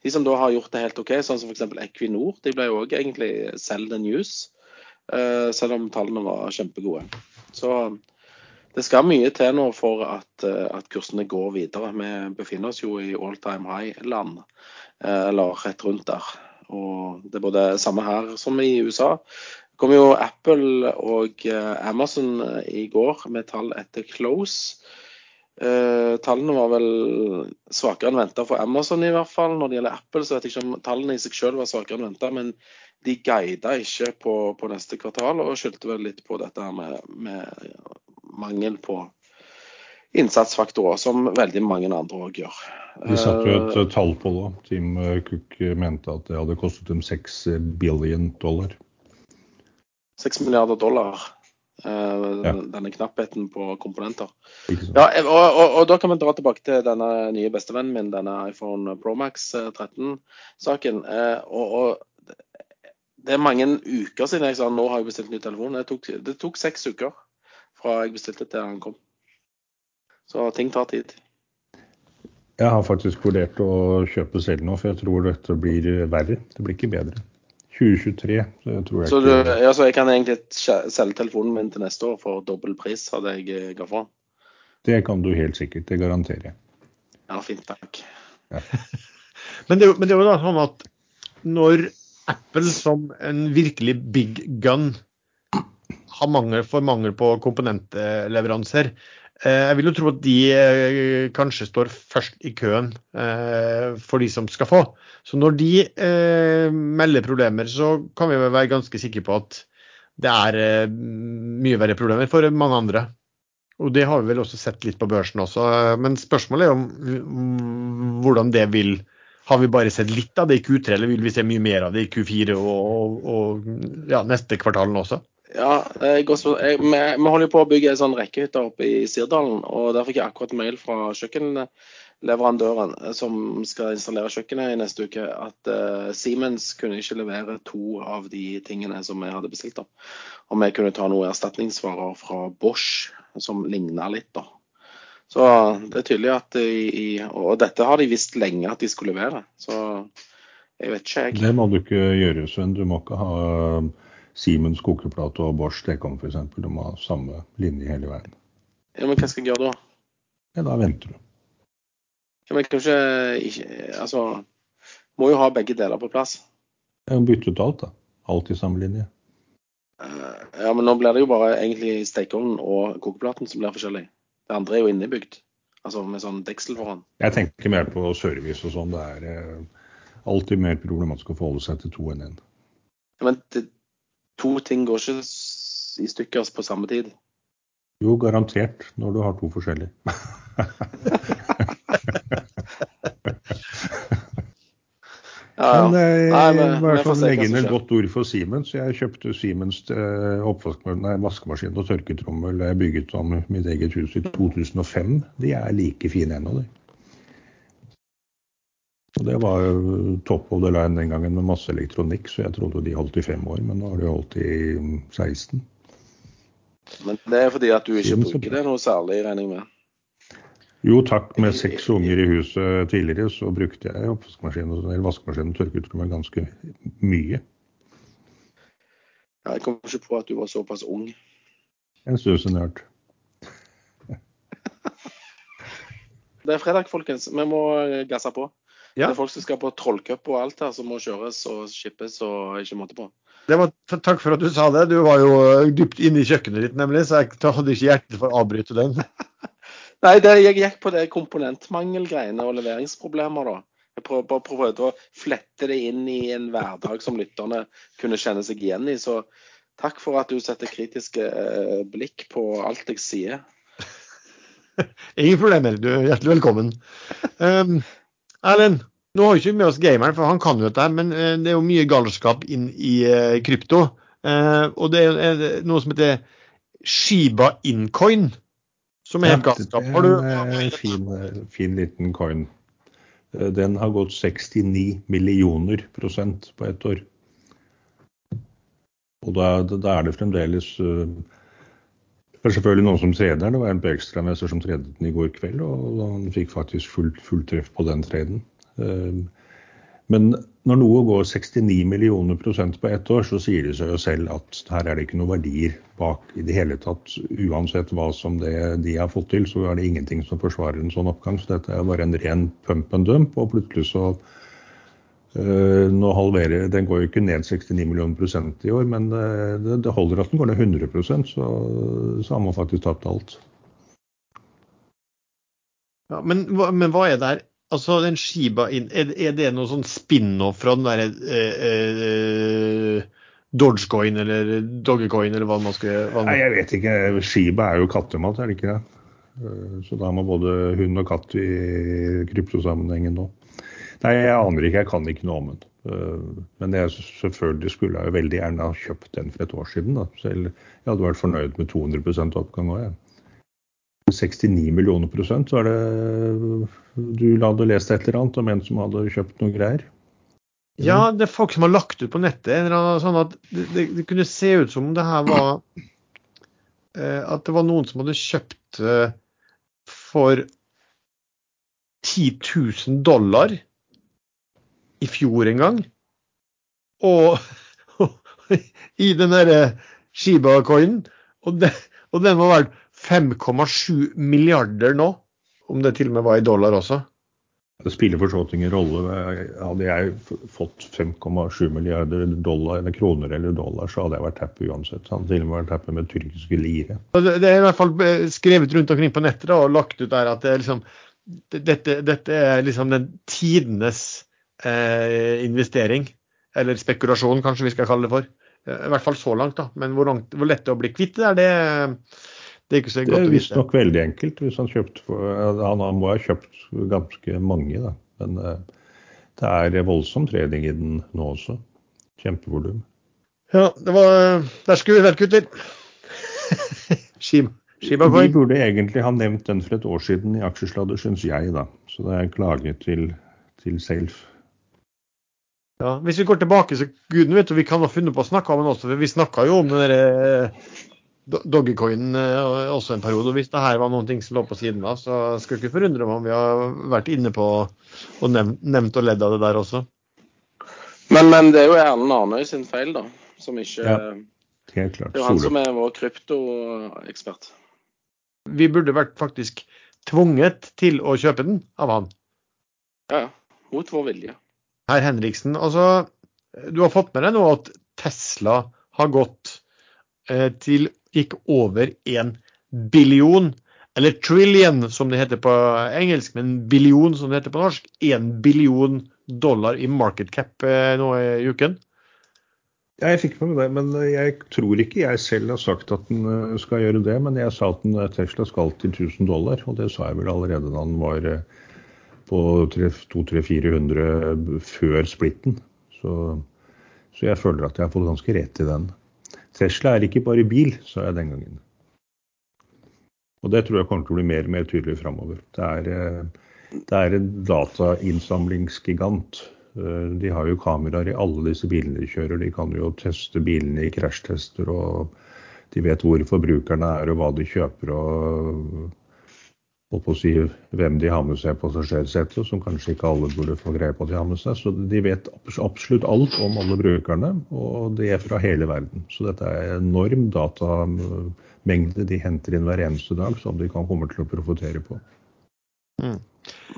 De som da har gjort det helt OK, sånn som f.eks. Equinor, de ble jo òg egentlig sell the news. Eh, selv om tallene var kjempegode. Så det skal mye til nå for at, eh, at kursene går videre. Vi befinner oss jo i all time high-land, eh, eller rett rundt der. Og det er både samme her som i USA. Det kom jo Apple og Amazon i går med tall etter close. Uh, tallene var vel svakere enn venta for Amazon i hvert fall. Når det gjelder Apple, så vet jeg ikke om tallene i seg selv var svakere enn venta, men de guida ikke på, på, neste kvartal, og skyldte vel litt på dette med, med mangel på innsatsfaktorer, som veldig mange andre òg gjør. De satte jo et uh, tall på det. Tim Cook mente at det hadde kostet dem 6 billion dollar. 6 milliarder dollar. Ja. Denne knappheten på komponenter. Ja, og, og, og, da kan vi dra tilbake til denne nye bestevennen min, denne iPhone Pro Max 13-saken. Uh, og, og det er mange uker siden jeg sa nå har jeg bestilt ny telefon. Det tok, det tok seks uker fra jeg bestilte til han kom. Så ting tar tid. Jeg har faktisk vurdert å kjøpe selv nå, for jeg tror dette blir verre. Det blir ikke bedre. 2023 tror jeg så du, ikke ja, Så jeg kan egentlig selge telefonen min til neste år for dobbel pris, hadde jeg eh, ga fra? Det kan du helt sikkert. Det garanterer jeg. Ja, fint. Takk. Ja. men, det, men det er jo da sånn at når Apple som en virkelig big gun har mangel for mangel på komponentleveranser. Eh, jeg vil jo tro at de eh, kanskje står først i køen eh, for de som skal få. Så når de melder problemer, så kan vi være ganske sikre på at det er mye verre problemer for mange andre. Og det har vi vel også sett litt på børsen også. Men spørsmålet er om hvordan det vil har vi bare sett litt av det i Q3, eller vil vi se mye mer av det i Q4 og, og, og ja, neste kvartalen også? Ja, vi, vi holder på å bygge en sånn rekkehytte oppe i Sirdalen. og Der fikk jeg akkurat mail fra kjøkkenleverandøren som skal installere kjøkkenet i neste uke, at uh, Siemens kunne ikke levere to av de tingene som vi hadde bestilt. da. Og vi kunne ta noen erstatningsvarer fra Bosch som ligna litt. da. Så det er tydelig at i, Og dette har de visst lenge at de skulle levere. Så jeg vet ikke, jeg. Det må du ikke gjøre, Sven. Du må ikke ha Siemens kokeplate og Bosch stekeovn f.eks. Du må ha samme linje hele veien. Ja, Men hva skal jeg gjøre da? Ja, Da venter du. Ja, men kanskje ikke Altså Må jo ha begge deler på plass. Ja, Bytte ut alt, da. Alt i samme linje. Uh, ja, men nå blir det jo bare egentlig stekeovnen og kokeplaten som blir forskjellig. Det andre er jo innebygd, altså med sånn deksel foran. Jeg tenker mer på service og sånn. Det er eh, alltid mer problematisk å forholde seg til to enn én. Ja, men det, to ting går ikke i stykker på samme tid? Jo, garantert, når du har to forskjellige. Ja, ja. Men jeg, Nei, men- bare sånn legge inn et godt ord for Siemens. Jeg kjøpte Siemens eh, vaskemaskin og tørketrommel jeg bygget om mitt eget hus i 2005. De er like fine ennå, de. Og Det var jo top of the line den gangen med masse elektronikk, så jeg trodde de holdt i fem år. Men nå har de holdt i mm, 16. Men det er fordi at du ikke Siemens er bruker det noe særlig, regner jeg med. Jo takk, med seks unger i huset tidligere, så brukte jeg oppvaskmaskin og- eller vaskemaskin og tørketrommel ganske mye. Jeg kom ikke på at du var såpass ung. En stund siden jeg har. Det er fredag, folkens. Vi må gasse på. Ja. Det er folk som skal på trollcup og alt her, som må kjøres og skippes og ikke måte på. Det var, takk for at du sa det. Du var jo eh, dypt inne i kjøkkenet ditt, nemlig, så jeg hadde ikke hjerte for å avbryte den. Nei, det, jeg gikk på det komponentmangelgreiene og leveringsproblemer, da. Jeg prøvde, prøvde å flette det inn i en hverdag som lytterne kunne kjenne seg igjen i. Så takk for at du setter kritiske eh, blikk på alt jeg sier. Ingen problemer, du er hjertelig velkommen. Um, Erlend, nå har vi ikke med oss gameren, for han kan jo dette, men eh, det er jo mye galskap inn i eh, krypto. Uh, og det er noe som heter Shiba Incoin, som er helt galskap. Har Det en fin, eh, fin liten coin. Eh, Den har gått 69 millioner prosent på ett år. Og da, da er det fremdeles eh, Det er selvfølgelig noen som treder. Det var en på som tredet den i går kveld, og han fikk faktisk fullt full treff på den treden. Eh, Men når noe går 69 millioner prosent på ett år, så sier det seg jo selv at her er det ikke noen verdier bak i det hele tatt. Uansett hva som det de har fått til, så er det ingenting som forsvarer en sånn oppgang. Så dette er bare en ren pump and dump. Og plutselig så øh, Nå halverer Den går jo ikke ned 69 millioner prosent i år, men øh, det, det holder at den går ned 100 så, så har man faktisk tapt alt. ja, men, men hva er det her? Altså, den Shiba in, er, det noe sånn spin-off fra den derre eh, eh, Dogecoin eller Doggecoin eller hva man skal hva Nei, jeg vet ikke. Shiba er jo kattemat, er det ikke det? Eh, Så da man både hund og katt i kryptosammenhengen nå. Nei, jeg aner ikke. Jeg kan ikke noe om den. Eh, Men jeg, selvfølgelig skulle jeg jo veldig gjerne ha kjøpt den for et år siden. Da. Selv jeg hadde vært fornøyd med 200 oppgang òg, jeg. 69 millioner prosent, så er det Du hadde lest et eller annet om en som hadde kjøpt noe greier? Ja, det er folk som har lagt ut på nettet en eller annen sånn at det, det, det kunne se ut som det her var eh, At det var noen som hadde kjøpt eh, for 10 000 dollar i fjor en gang. Og i den derre Shiba-coinen. Og, og den var verdt 5,7 milliarder nå. Om det til og med var i dollar også. Det spiller for så vidt ingen rolle. Hadde jeg fått 5,7 milliarder dollar, eller kroner eller dollar, så hadde jeg vært happy uansett. Hadde til og med vært happy med tyrkiske lire. Det, er i hvert fall eh, skrevet rundt omkring på nettet da, og lagt ut der at det er liksom, dette, dette er liksom den tidenes eh, investering. Eller spekulasjon, kanskje vi skal kalle det for. Eh, I hvert fall så langt, da. Men hvor, langt, hvor lett det er å bli kvitt det er, det, det er ikke så godt er å vite. visstnok veldig enkelt. hvis Han kjøpt, han, han må ha kjøpt ganske mange, da. Men eh, det er voldsom trening i den nå også. Kjempevolum. Ja, det var Der skulle vi vært, gutter. Shiba Vi burde egentlig ha nevnt den for et år siden i Aksjesladder, syns jeg, da. Så det er en klage til, til Safe. Ja, hvis vi går tilbake, så guden vet jo, vi kan ha funnet på å snakke om den også. for Vi snakka jo om den derre do- Doggecoinen eh, også en periode. og Hvis det her var noen ting som lå på siden av, så skulle jeg ikke forundre meg om vi har vært inne på og nevnt, nevnt og ledd av det der også. Men, men det er jo Erlend Arnøy sin feil, da. Som ikke Ja. Helt klart. Det er jo han som er vår kryptoekspert. Vi burde vært faktisk tvunget til å kjøpe den av han. Ja. Mot vår vilje. Herr Henriksen, altså, du har fått med deg nå at Tesla har gått til gikk over en billion, eller trillion som det heter på engelsk, men billion som det heter på norsk. En billion dollar i market cap eh, nå i uken. Ja, jeg fikk med meg det, men jeg tror ikke jeg selv har sagt at den eh, skal gjøre det. Men jeg sa at den, eh, Tesla skal til 1000 dollar, og det sa jeg vel allerede da den var, eh, på 200-400 før splitten. Så, så, jeg føler at jeg har fått ganske rett i den. Tesla er ikke bare bil, sa jeg den gangen. Og det tror jeg kommer til å bli mer og mer tydelig framover. Det, eh, det, er en datainnsamlingsgigant. Eh, de har jo kameraer i alle disse bilene de kjører. De kan jo teste bilene i krasjtester, og de vet hvor forbrukerne er og hva de kjøper. og på å si hvem de har med seg på passasjersetet, som kanskje ikke alle burde få greie på at de har med seg. Så de vet absolutt alt om alle brukerne, og det er fra hele verden. Så dette er enorm datamengde de henter inn hver eneste dag, som de kan komme til å profitere på. Mm.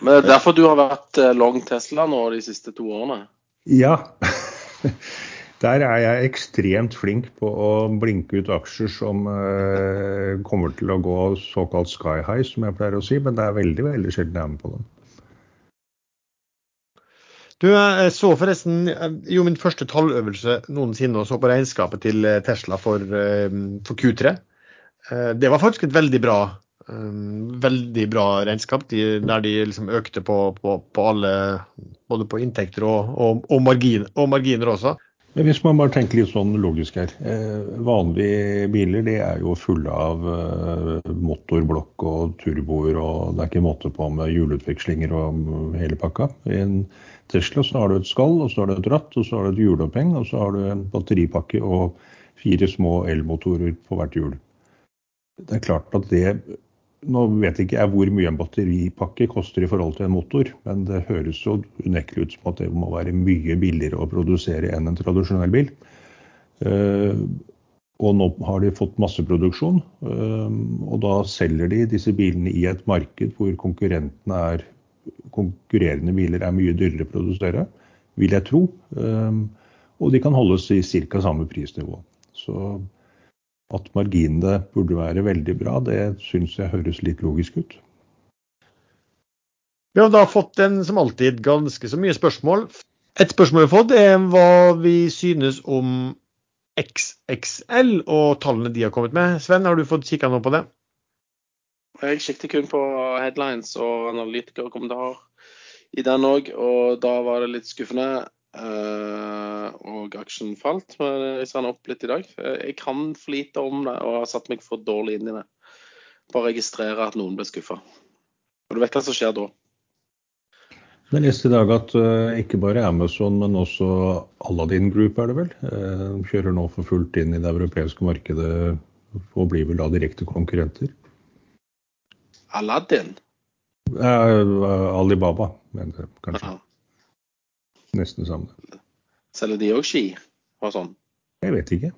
Men det er derfor du har vært eh, long Tesla nå de siste to årene? Ja. Der er jeg ekstremt flink på å blinke ut aksjer som eh, kommer til å gå såkalt sky high, som jeg pleier å si. Men det er veldig veldig sjelden jeg er med på dem. Du, jeg så forresten jo min første talløvelse noensinne og så på regnskapet til eh, Tesla for, for Q3. Det var faktisk et veldig bra, veldig bra regnskap, der de liksom økte på, på, på alle Både på inntekter og, og, og, margin, og marginer også. Hvis man bare tenker litt sånn logisk her. Eh, vanlige biler de er jo fulle av eh, motorblokk og turboer, og det er ikke måte på med hjulutvekslinger og hele pakka. I en Tesla så har du et skall, og så har du et ratt, og så har du et hjuloppheng, og så har du en batteripakke og fire små elmotorer på hvert hjul. Det er klart at det nå vet ikke jeg hvor mye en batteripakke koster i forhold til en motor, men det høres jo unektelig ut som at det må være mye billigere å produsere enn en tradisjonell bil. Uh, og nå har de fått masseproduksjon, uh, og da selger de disse bilene i et marked hvor er, konkurrerende biler er mye dyrere å produsere, vil jeg tro. Uh, og de kan holdes i ca. samme prisnivå. Så at marginene burde være veldig bra, det syns jeg høres litt logisk ut. Vi har da fått en, som alltid, ganske så mye spørsmål. Et spørsmål vi har fått, er hva vi synes om XXL og tallene de har kommet med. Sven, har du fått kikka noe på det? Jeg kikket kun på headlines og analytikerkommentarer i den òg, og da var det litt skuffende. Uh, og aksjen falt, men jeg sa den opp litt i dag. Eh, jeg kan for lite om det og har satt meg for dårlig inn i det. Bare registrere at noen ble skuffa. Og du vet hva som skjer da. Jeg leste i dag at uh, ikke bare Amazon, men også Aladdin Group er det vel, uh, kjører nå for fullt inn i det europeiske markedet og blir vel da direkte konkurrenter. Aladdin? Alibaba, mener jeg kanskje. Aha. Nesten det samme. Selger de òg ski og sånn? Jeg vet ikke.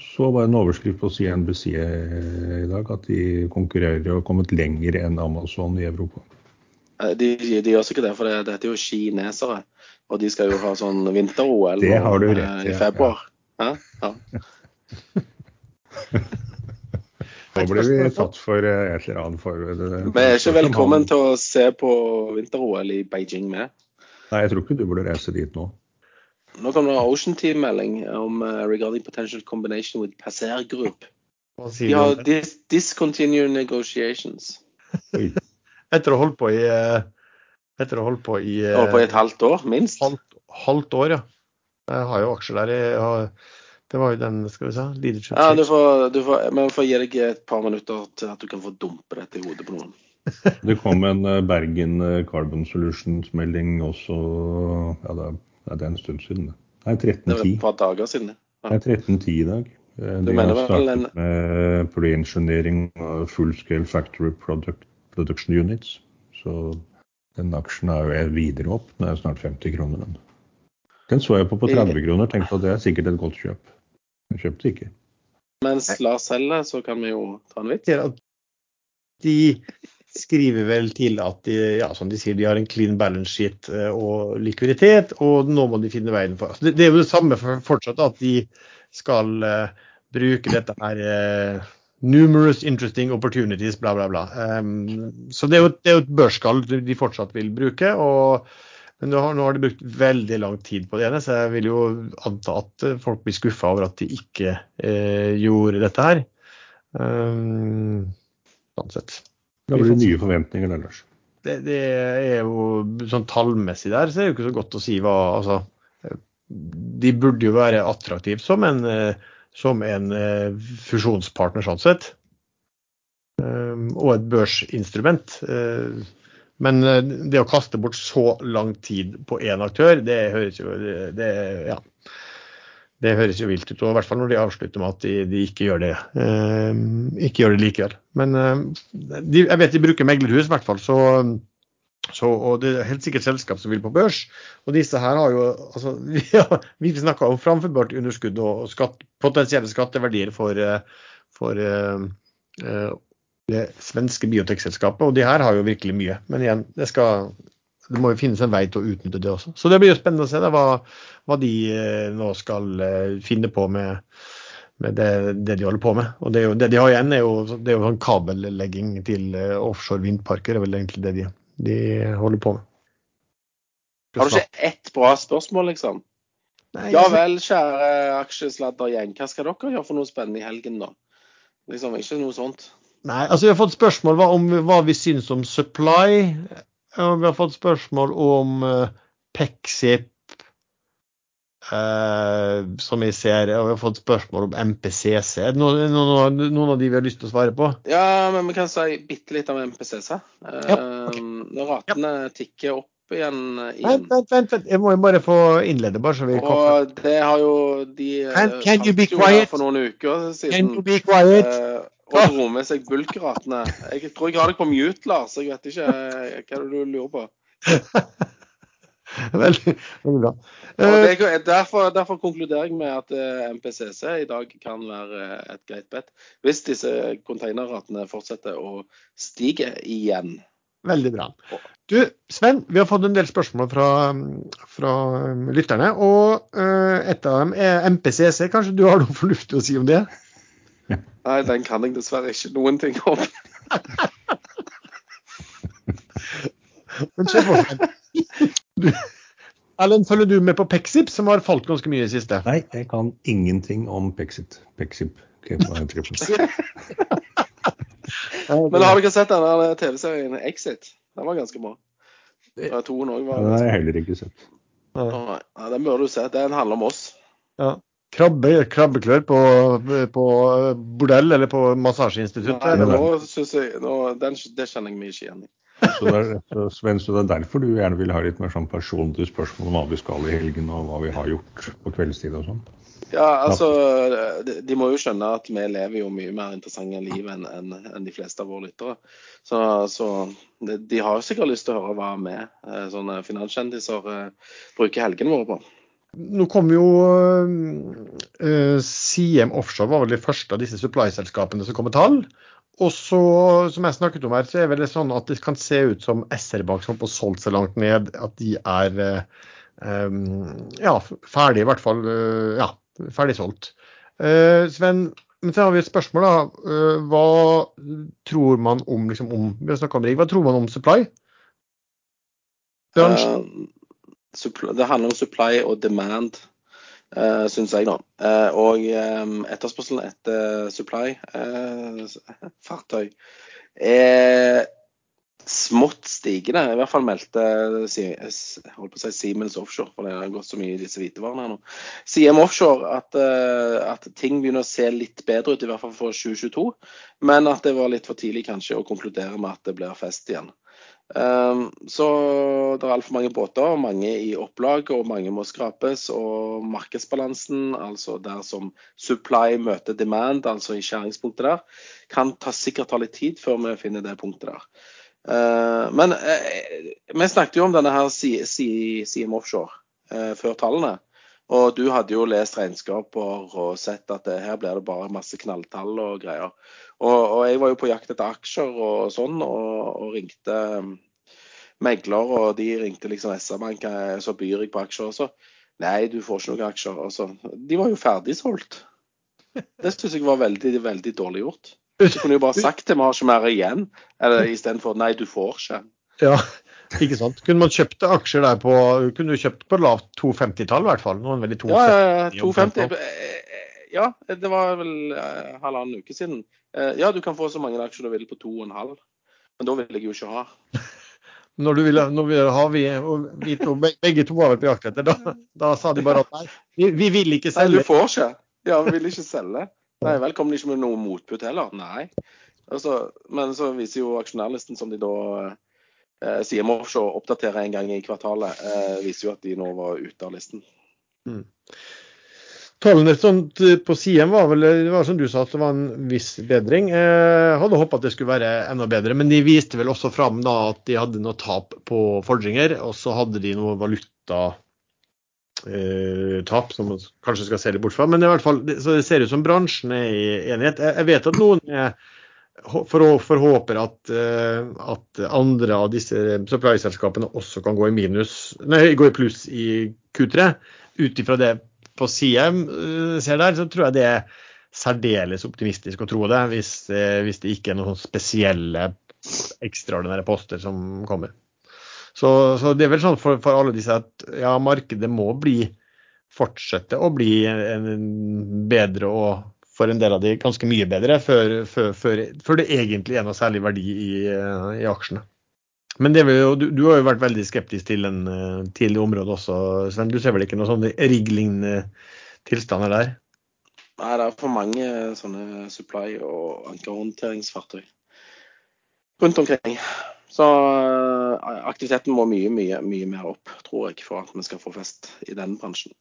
Så bare en overskrift på CNBC i dag at de konkurrerer og har kommet lenger enn Amazon i Europa. Eh, de, de gjør sikkert det, for det, det er jo kinesere. Og de skal jo ha sånn vinter-OL eh, i februar. Ja. Ja, ja. Nå blir vi tatt for eh, et eller annet for Vi er ikke velkommen til å se på vinter-OL i Beijing med. Nei, jeg tror ikke du burde reise dit nå. Nå kommer det Ocean Team-melding om uh, regarding potential combination with Passer Group. De har dis discontinue negotiations. etter å ha holdt på i eh, Etter å ha holdt på i Holdt på i et halvt år, minst? Halvt, halvt år, ja. Jeg har jo aksjer der. Jeg har, det var jo den, skal vi si, leadership Ja, du får, du får, men vi får gi deg et par minutter til at du kan få dumpe dette i hodet på noen. Det kom en eh, Bergen eh, Carbon Solutions-melding også ja, det, er, en stund siden. Nei, 13.10. Det var et par dager siden. Ja. Det er 13.10 i dag. Eh, de har startet en... med pre-engineering og full scale factory product, production units. Så den aksjen er jo videre opp. Den er snart 50 kroner. Den, den så jeg på på 30 kroner. Tenkte at det er sikkert et godt kjøp. Jeg kjøpte ikke. Mens Lars selger, så kan vi jo ta en vits. De skriver vel til at de, ja, som de sier, de har en clean balance sheet eh, og likviditet, og nå må de finne veien for altså, det, det, er jo det samme for fortsatt, at de skal uh, bruke dette her uh, numerous interesting opportunities, bla, bla, bla. Um, så det er, jo, det er et børsskall de fortsatt vil bruke. og men nå har, nå har, de brukt veldig lang tid på det ene, så jeg vil jo anta at folk blir skuffa over at de ikke eh, gjorde dette her. Um, sånn sett. Da blir det nye forventninger ellers. Det, det er jo sånn tallmessig der, så er det jo ikke så godt å si hva altså, De burde jo være attraktive som en, som en fusjonspartner, sånn sett. Og et børsinstrument. Men det å kaste bort så lang tid på én aktør, det høres jo det, ja, det høres jo vilt ut, og i hvert fall når de avslutter med at de, de ikke gjør det eh, ikke gjør det likevel. Men eh, de, jeg vet de bruker meglerhus, i hvert fall. Så, så, og det er helt sikkert selskap som vil på børs. Og disse her har jo altså, Vi, har, vi snakka om framførbart underskudd og skatt, potensielle skatteverdier for, eh, for uh, uh, det svenske biotekselskapet, og de her har jo virkelig mye. Men igjen, det skal det må jo finnes en vei til å utnytte det også. Så det blir jo spennende å se da, hva, hva, de eh, nå skal eh, finne på med, med det, det, de holder på med. Og det, jo, det de har igjen, er jo, det er jo sånn kabellegging til eh, offshore vindparker. Det er vel egentlig det de, de holder på med. Har du ikke ett bra spørsmål, liksom? Nei, ja vel, kjære aksjesladdergjeng. Hva skal dere gjøre for noe spennende i helgen, da? Liksom, Ikke noe sånt. Nei, altså Vi har fått spørsmål om hva vi syns om supply. Ja, vi har fått spørsmål om uh, Pexip, uh, som vi ser. Og vi har fått spørsmål om MPCC. Noen, noen, noen, av de vi har lyst til å svare på? Ja, men vi kan si bitte litt om MPCC. Uh, ja, okay. Når ratene ja. tikker opp igjen, Vent, Vent, vent, vent, jeg må jo bare få innlede. bare så vi Og det har jo de Can, can you be quiet? for noen uker siden. Can you be quiet? Og dro med seg bulkratene. Jeg tror jeg har deg på mute, Lars. Jeg vet ikke eh, hva du lurer på. veldig, veldig bra. Det, derfor, derfor, konkluderer jeg med at eh, MPCC i dag kan være eh, et greit bet. Hvis disse containerratene fortsetter å stige igjen. Veldig bra. Du, Sven, vi har fått en del spørsmål fra, fra lytterne. Og et av dem er MPCC. Kanskje du har noe fornuftig å si om det? Nei, den kan jeg dessverre ikke noen ting om. Men se for Erlend, følger du med på Pexip, som har falt ganske mye i det siste? Nei, jeg kan ingenting om Pexit. Pexip. Men har dere sett den TV-serien Exit? Den var ganske bra. Den har jeg heller ikke sett. Nei, den bør du se. Den handler om oss. Ja krabbe, krabbeklør på, på, bordell eller på massasjeinstitutt? Nei, nå synes jeg, nå, den, det kjenner jeg meg ikke igjen i. Så det, er, Sven, så det er derfor du gjerne vil ha litt mer sånn personlige spørsmål om hva vi skal i helgen og hva vi har gjort på kveldstid og sånn? Ja, altså de, de, må jo skjønne at vi lever jo mye mer interessante liv enn en, en de fleste av våre lyttere. Så, så de, de, har sikkert lyst til å høre hva vi, eh, sånne finanskjendiser, eh, bruker helgene våre på. Nå kom jo uh, Siem Offshore var vel det første av disse supply-selskapene som kom med tall. Og så, som jeg snakket om her, så er det sånn at det kan se ut som SR-Bank som har solgt seg langt ned. At de er um, ja, ferdig, i hvert fall. Uh, ja, ferdig solgt. Uh, Sven, men så har vi et spørsmål. da. Uh, hva tror man om, liksom, om Vi har om rigg. Hva tror man om supply? Bransjen? Det handler om supply og demand, uh, syns jeg, da. Uh, og um, etterspørselen etter supply-fartøy uh, er smått stigende. I hvert fall meldte holdt på å si Siemens Offshore, for det har gått så mye i disse hvitevarene her nå. CM Offshore at, at, ting begynner å se litt bedre ut, i hvert fall for 2022. Men at det var litt for tidlig kanskje å konkludere med at det blir fest igjen. Ehm, så det er altfor mange båter, mange i opplag, og mange må skrapes. Og markedsbalansen, altså der som supply møter demand, altså i skjæringspunktet der, kan ta, sikkert ta litt tid før vi finner det punktet der. Ehm, men eh, vi snakket jo om denne her CM Offshore eh, før tallene. Og du hadde jo lest regnskaper og sett at det, her blir det bare masse knalltall og greier. Og, og, jeg var jo på jakt etter aksjer og sånn, og, og ringte um, megler, og de ringte liksom SR-Bank, så byr jeg på aksjer også. Nei, du får ikke noen aksjer. Altså, de var jo ferdig solgt. Det syns jeg var veldig, veldig dårlig gjort. Du kunne jo bare sagt det, vi har ikke mer igjen, eller istedenfor nei, du får ikke. Ja, ikke sant. Kunne man kjøpt aksjer der på kunne du kjøpt på lavt 250-tall i hvert fall? Noen veldig 250, ja, ja, 250. Ja, det var vel eh, halvannen uke siden. Eh, ja, du kan få så mange aksjer du vil på 2,5. Men da vil jeg jo ikke ha. Når du ville, når vi har vi, vi to, begge to var vel på jakt etter, da, da sa de bare at nei, vi, vi vil ikke selge. Nei, du får ikke. Ja, vi vil ikke selge. Nei vel, kommer de ikke med noe motbud heller? Nei. Altså, men så viser jo aksjonærlisten som de da eh, CM Offshore oppdaterer en gang i kvartalet, eh, viser jo at de nå var ute av listen. Tallene sånt på Siem var vel det var som du sa, at det var en viss bedring. Jeg hadde håpet at det skulle være enda bedre, men de viste vel også fram da at de hadde noe tap på fordringer, og så hadde de noe valutatap, som man kanskje skal se litt bort fra. Men i hvert fall, så det ser ut som bransjen er i enighet. Jeg vet at noen er for, forhåper at, eh, at andre av disse supply-selskapene også kan gå i minus, nei, gå i pluss i Q3. Ut ifra det på CM eh, ser der, så tror jeg det er særdeles optimistisk å tro det, hvis, eh, hvis det ikke er noen spesielle ekstraordinære poster som kommer. Så, så det er vel sånn for, for alle disse at ja, markedet må bli fortsette å bli en bedre og for en del av de ganske mye bedre før, før, før, før det egentlig er noe særlig verdi i, eh, i aksjene. Men jo, du, du har jo vært veldig skeptisk til, den, eh, til det området også, Sven. Du ser vel ikke noen sånne rigg-lignende tilstander der? Nei, det er for mange sånne supply- og ankerhåndteringsfartøy rundt omkring. Så eh, aktiviteten må mye, mye, mye mer opp, tror jeg, for at vi skal få fest i den bransjen.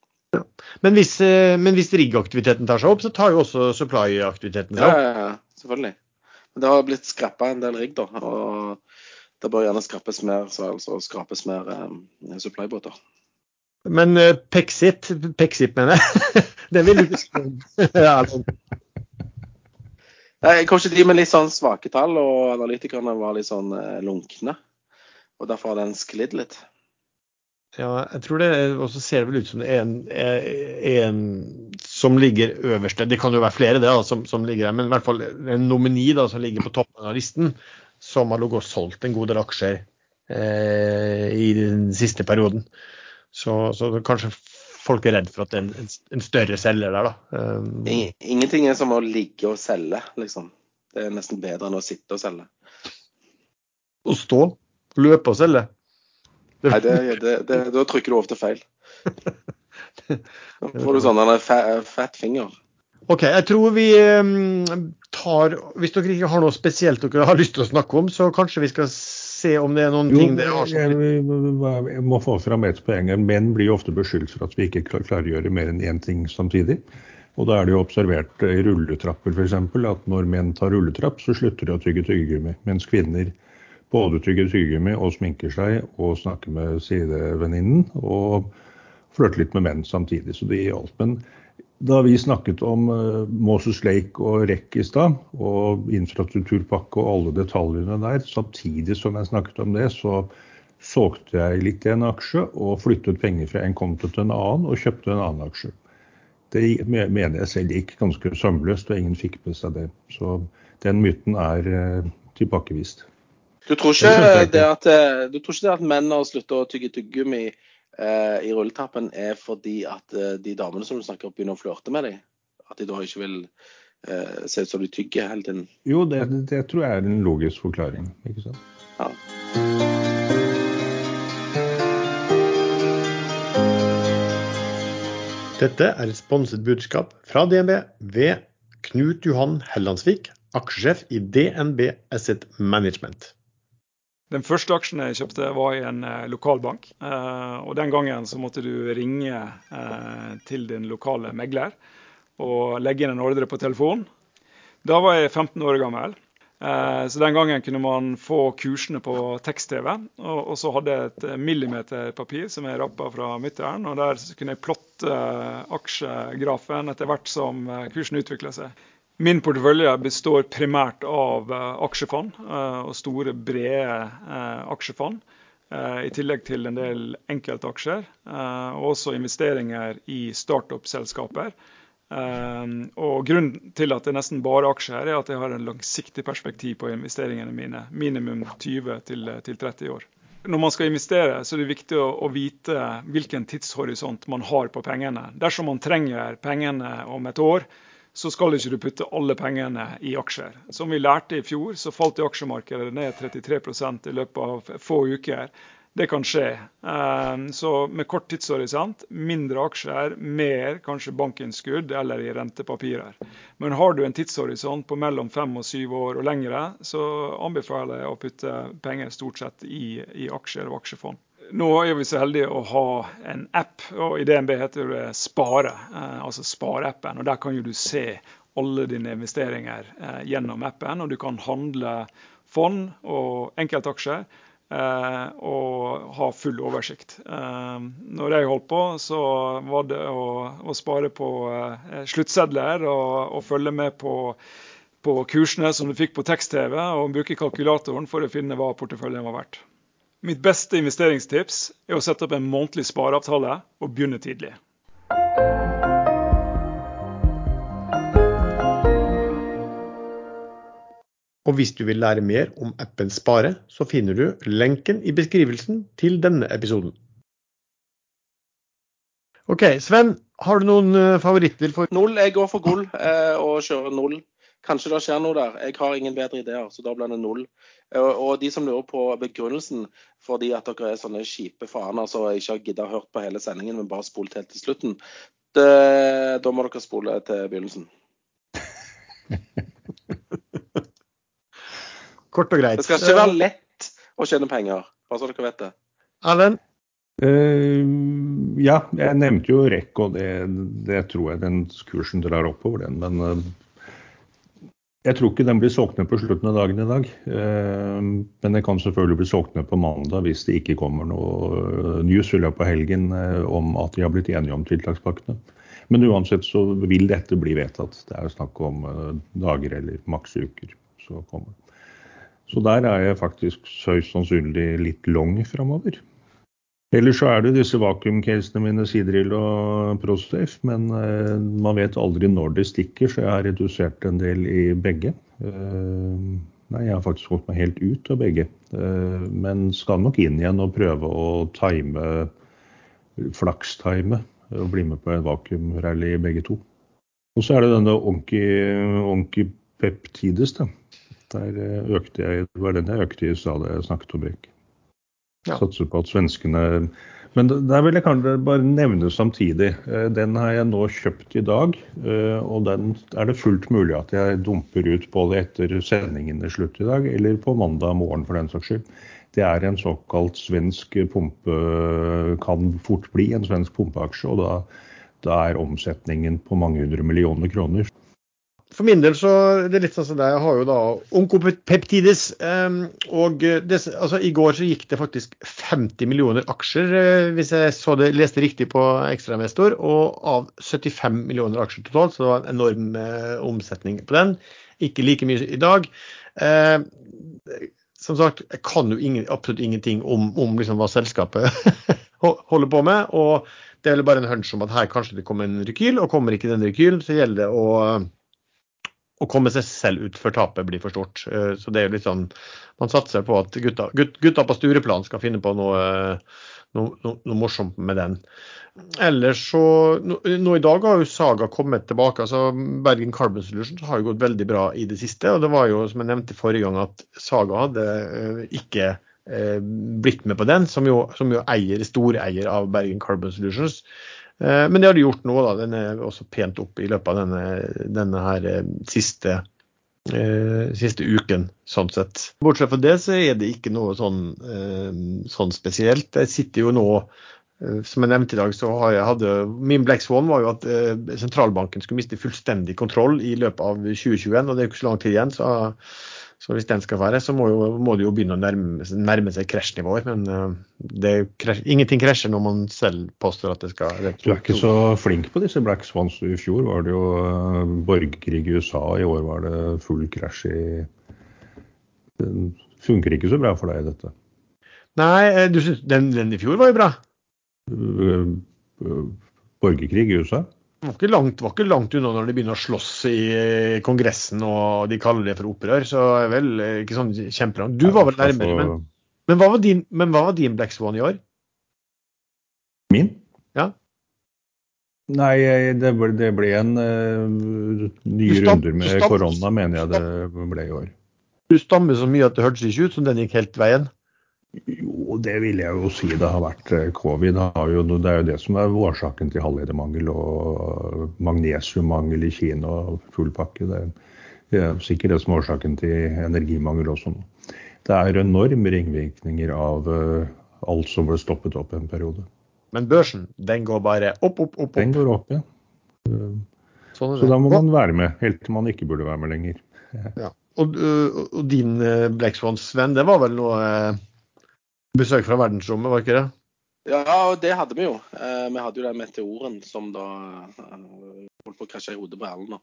Men hvis, eh, men hvis riggaktiviteten tar seg opp, så tar jo også supply-aktiviteten seg opp. ja, ja, selvfølgelig. Men det har blitt skrappa en del rigg, da. Og det bør gjerne skrappes mer, så altså skrapes mer um, supply-båter. Men uh, Pexit, Pexit mener jeg, det vil du ikke. Ja, men- Nei, Kanskje de med litt sånn svake tall, og analytikerne var litt sånn lunkne. Og derfor har den sklidd litt. Ja, jeg tror det også ser vel ut som det er en, en som ligger øverste. Det kan jo være flere det da, som, som ligger der, men i hvert fall en nomini da, som ligger på toppen av listen, som har ligget og solgt en god del aksjer eh, i den siste perioden. Så, så kanskje folk er redd for at det er en, en, en større selger der, da. Um, Ingenting er som å ligge og selge, liksom. Det er nesten bedre enn å sitte og selge. å stå, løpe og selge. Nei, det, det, det, da trykker du over til feil. Da får du sånn en fa- fat finger. OK, jeg tror vi um, tar Hvis dere ikke har noe spesielt dere har lyst til å snakke om, så kanskje vi skal se om det er noen Jo, ting dere har som jeg, jeg må få fram ett poeng. Menn blir ofte beskyldt for at vi ikke klar- klarer å gjøre mer enn én ting samtidig. Og da er det jo observert i rulletrapper f.eks. at når menn tar rulletrapp, så slutter de å tygge tyggegummi. Mens kvinner både tygger tyggegummi og sminker seg og snakker med sidevenninnen og flørter litt med menn samtidig. Så det alt. Men da vi snakket om uh, Moses Lake og REC i stad, og infrastrukturpakke og alle detaljene der, samtidig som jeg snakket om det, så solgte jeg litt i en aksje og flyttet penger fra en konto til en annen og kjøpte en annen aksje. Det mener jeg selv gikk ganske sømløst, og ingen fikk med seg det. Så den myten er uh, tilbakevist. Du tror ikke det at, eh, du tror ikke det at menn har slutta å tygge tyggegummi eh, i rulletappen er fordi at eh, de damene som du snakker om, begynner å flørte med dem? At de da ikke vil eh, se ut som de tygger hele tiden? Jo, det, det tror jeg er en logisk forklaring. ikke sant? Ja. Dette er et sponset budskap fra DNB ved Knut Johan Hellandsvik, aksjesjef i DNB Asset Management. Den første aksjen jeg kjøpte var i en eh, lokalbank. Eh, og Den gangen så måtte du ringe eh, til din lokale megler og legge inn en ordre på telefon. Da var jeg 15 år gammel. Så den gangen kunne man få kursene på tekst-TV. Og, så hadde jeg et millimeterpapir som jeg rappa fra mytteren. Og der kunne jeg plotte aksjegrafen etter hvert som kursen utvikla seg. Min portefølje består primært av eh, aksjefond, eh, og store, brede eh, aksjefond. I tillegg til en del enkeltaksjer, og også investeringer i startup-selskaper. Og Grunnen til at det er nesten bare aksjer, er at jeg har en langsiktig perspektiv på investeringene mine. Minimum 20 til, til 30 år. Når man skal investere, så er det viktig å vite hvilken tidshorisont man har på pengene. Dersom man trenger pengene om et år, så skal ikke du putte alle pengene i aksjer. Som vi lærte i fjor, så falt aksjemarkedet ned 33% i løpet av få uker. Det kan skje. Ehm, så med kort tidshorisont, mindre aksjer, mer kanskje bankinnskudd eller i rentepapirer. Men har du en tidshorisont på mellom fem og syv år og lengre, så anbefaler jeg å putte penger stort sett i, i aksjer og aksjefond. Nå er vi så heldige å ha en app, og i DNB heter det Spare, eh, altså Spareappen. og Der kan du se alle dine investeringer eh, gjennom appen, og du kan handle fond og enkeltaksjer Eh, og ha full oversikt. Når jeg holdt på, så var det å, å spare på sluttsedler og, og, følge med på, på kursene som du fikk på tekst-TV, og bruke kalkulatoren for å finne hva porteføljen var verdt. Mitt beste investeringstips er å sette opp en månedlig spareavtale og begynne tidlig. Og hvis du vil lære mer om appen Spare, så finner du lenken i beskrivelsen til denne episoden. OK, Sven, har du noen eh, favoritter for Null. Jeg går for gull eh, og kjører null. Kanskje det skjer noe der. Jeg har ingen bedre ideer, så da blir det null. Og de som lurer på begrunnelsen fordi at dere er sånne kjipe faner som så ikke har giddet hørt på hele sendingen, men bare spolt helt til slutten, det, da må dere spole til begynnelsen. Kort og greit. Det skal ikke være lett å tjene penger, bare så dere vet det. Erlend? Uh, ja, jeg nevnte jo REC, og det, det, tror jeg den kursen drar oppover, den. Men uh, jeg tror ikke den blir solgt ned på slutten av dagen i dag. Uh, men den kan selvfølgelig bli solgt ned på mandag hvis det ikke kommer noe news i løpet av helgen om at de har blitt enige om tiltakspakkene. Men uansett så vil dette bli vedtatt. Det er jo snakk om dager eller maks uker. Så kommer. Så der er jeg faktisk høyst sannsynlig litt long framover. Ellers så er det disse vakuumcasene mine, Sidrill og Prosafe, men eh, man vet aldri når det stikker, så jeg har redusert en del i begge. Eh, nei, jeg har faktisk holdt meg helt ut av begge, eh, men skal nok inn igjen og prøve å time, flakstime, og bli med på en vakuumrally begge to. Og så er det denne Onky Peptides, da. Der eh, økte jeg, det var den jeg økte i stad jeg snakket om REC. Satser på at svenskene Men der vil jeg kanskje bare nevne samtidig. Eh, den har jeg nå kjøpt i dag. Eh, og den er det fullt mulig at jeg dumper ut både etter sendingen er slutt i dag, eller på mandag morgen for den saks skyld. Det er en såkalt svensk pumpe, kan fort bli en svensk pumpeaksje. Og da, da er omsetningen på mange hundre millioner kroner. For min del så det er litt sånn som deg. Jeg har jo da onkopeptides. Um, og det, altså, I går så gikk det faktisk 50 millioner aksjer, eh, hvis jeg så det, leste riktig på ekstrainvestor. Og av 75 millioner aksjer totalt, så det var en enorm uh, omsetning på den. Ikke like mye i dag. Uh, som sagt, jeg kan jo ingen, absolutt ingenting om, om liksom hva selskapet holder på med. Og det er vel bare en hunch om at her kanskje det kommer en rekyl, og kommer ikke den rekylen, så gjelder det å å komme seg selv ut før tapet blir for stort. Eh, så det er litt sånn Man satser på at gutta, gutta på Stureplan skal finne på noe, noe, noe, noe morsomt med den. Ellers så Nå i dag har jo Saga kommet tilbake. altså Bergen Carbon Solutions har jo gått veldig bra i det siste. og Det var jo, som jeg nevnte forrige gang, at Saga hadde uh, ikke blitt med på den, som jo, som jo eier, storeier av Bergen Carbon Solutions. Eh, men det har de gjort nå. da, Den er også pent opp i løpet av denne, denne her eh, siste, eh, siste uken, sånn sett. Bortsett fra det så er det ikke noe sånn, sånn spesielt. Jeg sitter jo nå som jeg nevnte i dag, så jeg hadde, Min Black Swan var jo at sentralbanken skulle miste fullstendig kontroll i løpet av 2021. og Det er jo ikke så lang tid igjen. så så hvis den skal være, så må, jo, må det jo begynne å nærme, nærme seg krasjnivåer. Men det, krasj, ingenting krasjer når man selv påstår at det skal det, Du er ikke så flink på disse Black Swans. I fjor var det jo uh, borgerkrig i USA, i år var det full krasj i Det funker ikke så bra for deg, dette. Nei, eh, du syns den, den i fjor var jo bra? Borgerkrig i USA? Var ikke, langt, var ikke langt unna når de begynner å slåss i eh, Kongressen og de kaller det for opprør. Så er vel eh, ikke sånn kjempelangt. Du var vel nærmere, men, men, hva var din, men hva var din Black Swan i år? Min? Ja. Nei, det ble, det ble en uh, nye Du runder med korona, mener jeg det ble i år. Du stammer så mye at det hørtes ikke ut som den gikk helt veien. Jo, det vil jeg jo si det har vært. eh, Covid har jo, det er jo det som er årsaken til halvledermangel og magnesiummangel i Kina og full pakke. Det er, det er sikkert det som er årsaken til energimangel også nå. Det er enorme ringvirkninger av eh, alt som ble stoppet opp en periode. Men børsen, den går bare opp, opp, opp. Den går opp, ja. Sånn Så da må man være med, helt til man ikke burde være med lenger. Ja. Og, og din uh, Black Swan, Sven, det var vel noe besøk fra verdensrommet, var ikke det? Ja, og det hadde vi jo. Eh, vi hadde jo den meteoren som da eh, holdt på å krasje i hodet på Erlend.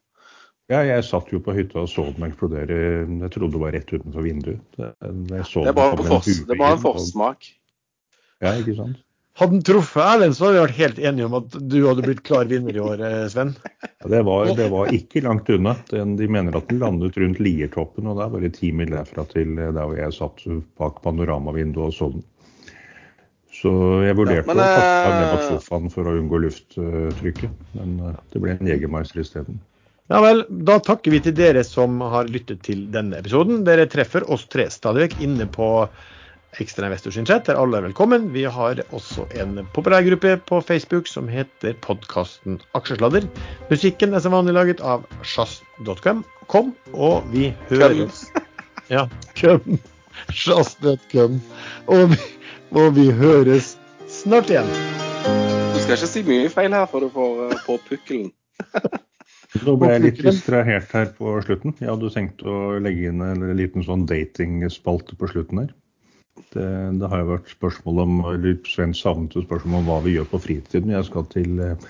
Ja, jeg satt jo på hytta og så den eksplodere. Jeg trodde det var rett utenfor vinduet. Det, jeg så Det er bare, en fors, det er bare en forsmak. Ja, ikke sant. Hadde den truffet Erlend, så hadde vi vært helt enige om at du hadde blitt klar vinner i år, eh, Sven. Ja, det, var, det var ikke langt unna. De mener at den landet rundt Liertoppen, og det er bare ti mil derfra til der hvor jeg satt bak panoramavinduet og så den. Så jeg vurderte Ja, men, å kaste meg ned bak sofaen for å unngå lufttrykket, men eh, det ble en Jegermeister isteden. Ja vel, da takker vi til dere som har lyttet til denne episoden. Dere treffer oss tre stadig vekk inne på Ekstra Investor sin chat, der alle er velkommen. Vi har også en populærgruppe på Facebook som heter podkasten Aksjesladder. Musikken er som vanlig laget av sjazz.com, kom, og vi høres Ja, køm. Sjazz.com. Og, vi- og vi høres snart igjen. Du skal ikke si mye feil her for du får eh, på pukkelen. Nå ble jeg litt distrahert her på slutten. Jeg hadde tenkt å legge inn en liten sånn datingspalte på slutten her. Det, det har jo vært spørsmål om, eller Sven savnet spørsmål om hva vi gjør på fritiden. Jeg skal til eh,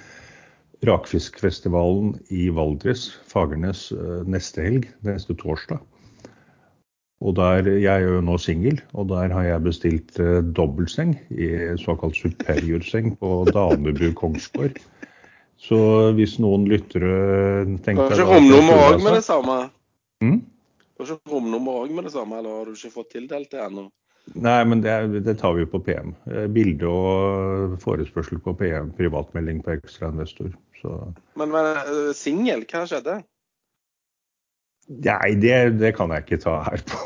Rakfiskfestivalen i Valdres, Fagernes, eh, neste helg, neste torsdag. Og der, Jeg er jo nå singel, og der har jeg bestilt eh, dobbeltseng, i såkalt superiorseng, på Danebu Kongsgård. Så hvis noen lyttere tenker Kanskje det romnummer òg med det samme? Mm? Kanskje romnummer òg med det samme, eller har du ikke fått tildelt det ennå? Nei, men det, det tar vi på PM. Eh, Bilde og forespørsel på PM, privatmelding på Ekstra Investor. Så Men, men eh, singel, hva skjedde? Nei, det, det kan jeg ikke ta her på.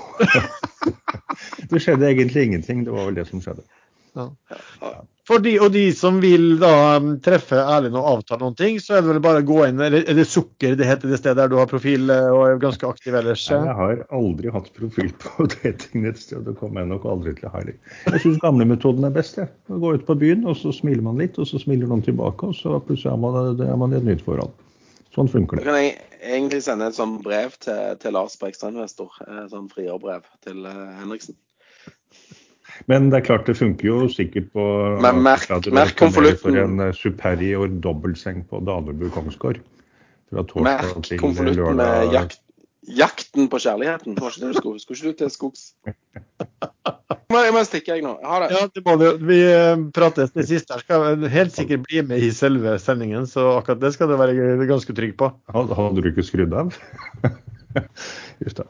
det skjedde egentlig ingenting. Det var vel det som skjedde. For de, og de som vil da um, treffe Erlend og avtale noen ting, så er det vel bare å gå inn Er det, er det Sukker det heter det stedet der du har profil eh, og er ganske aktiv ellers? Nei, Jeg har aldri hatt profil på datingnettstedet Det kommer jeg nok aldri til heller. Jeg syns gamlemetoden er best. Jeg. Å Gå ut på byen, og så smiler man litt, og så smiler noen tilbake, og så plutselig er man, er man i et nytt forhold. Sånn funker Da det. kan jeg egentlig sende et sånt brev til, til Lars på Ekstrainvestor. Et sånn frierbrev til eh, Henriksen. Men det er klart det funker jo sikkert på Men merk- merk konvolutten. For en eh, superior dobbeltseng på Danebu Kongsgård. Fra Merk konvolutten med jakt, 'Jakten på kjærligheten'. Var ikke det du skulle? Skulle ikke du til skogs? Men jeg må stikke, jeg nå. Ha det. Ja, det må vi. Vi eh, prates til siste Jeg Skal helt sikkert bli med i selve sendingen, så akkurat det skal du være ganske trygg på. Hadde hadde du ikke skrudd av? Just det.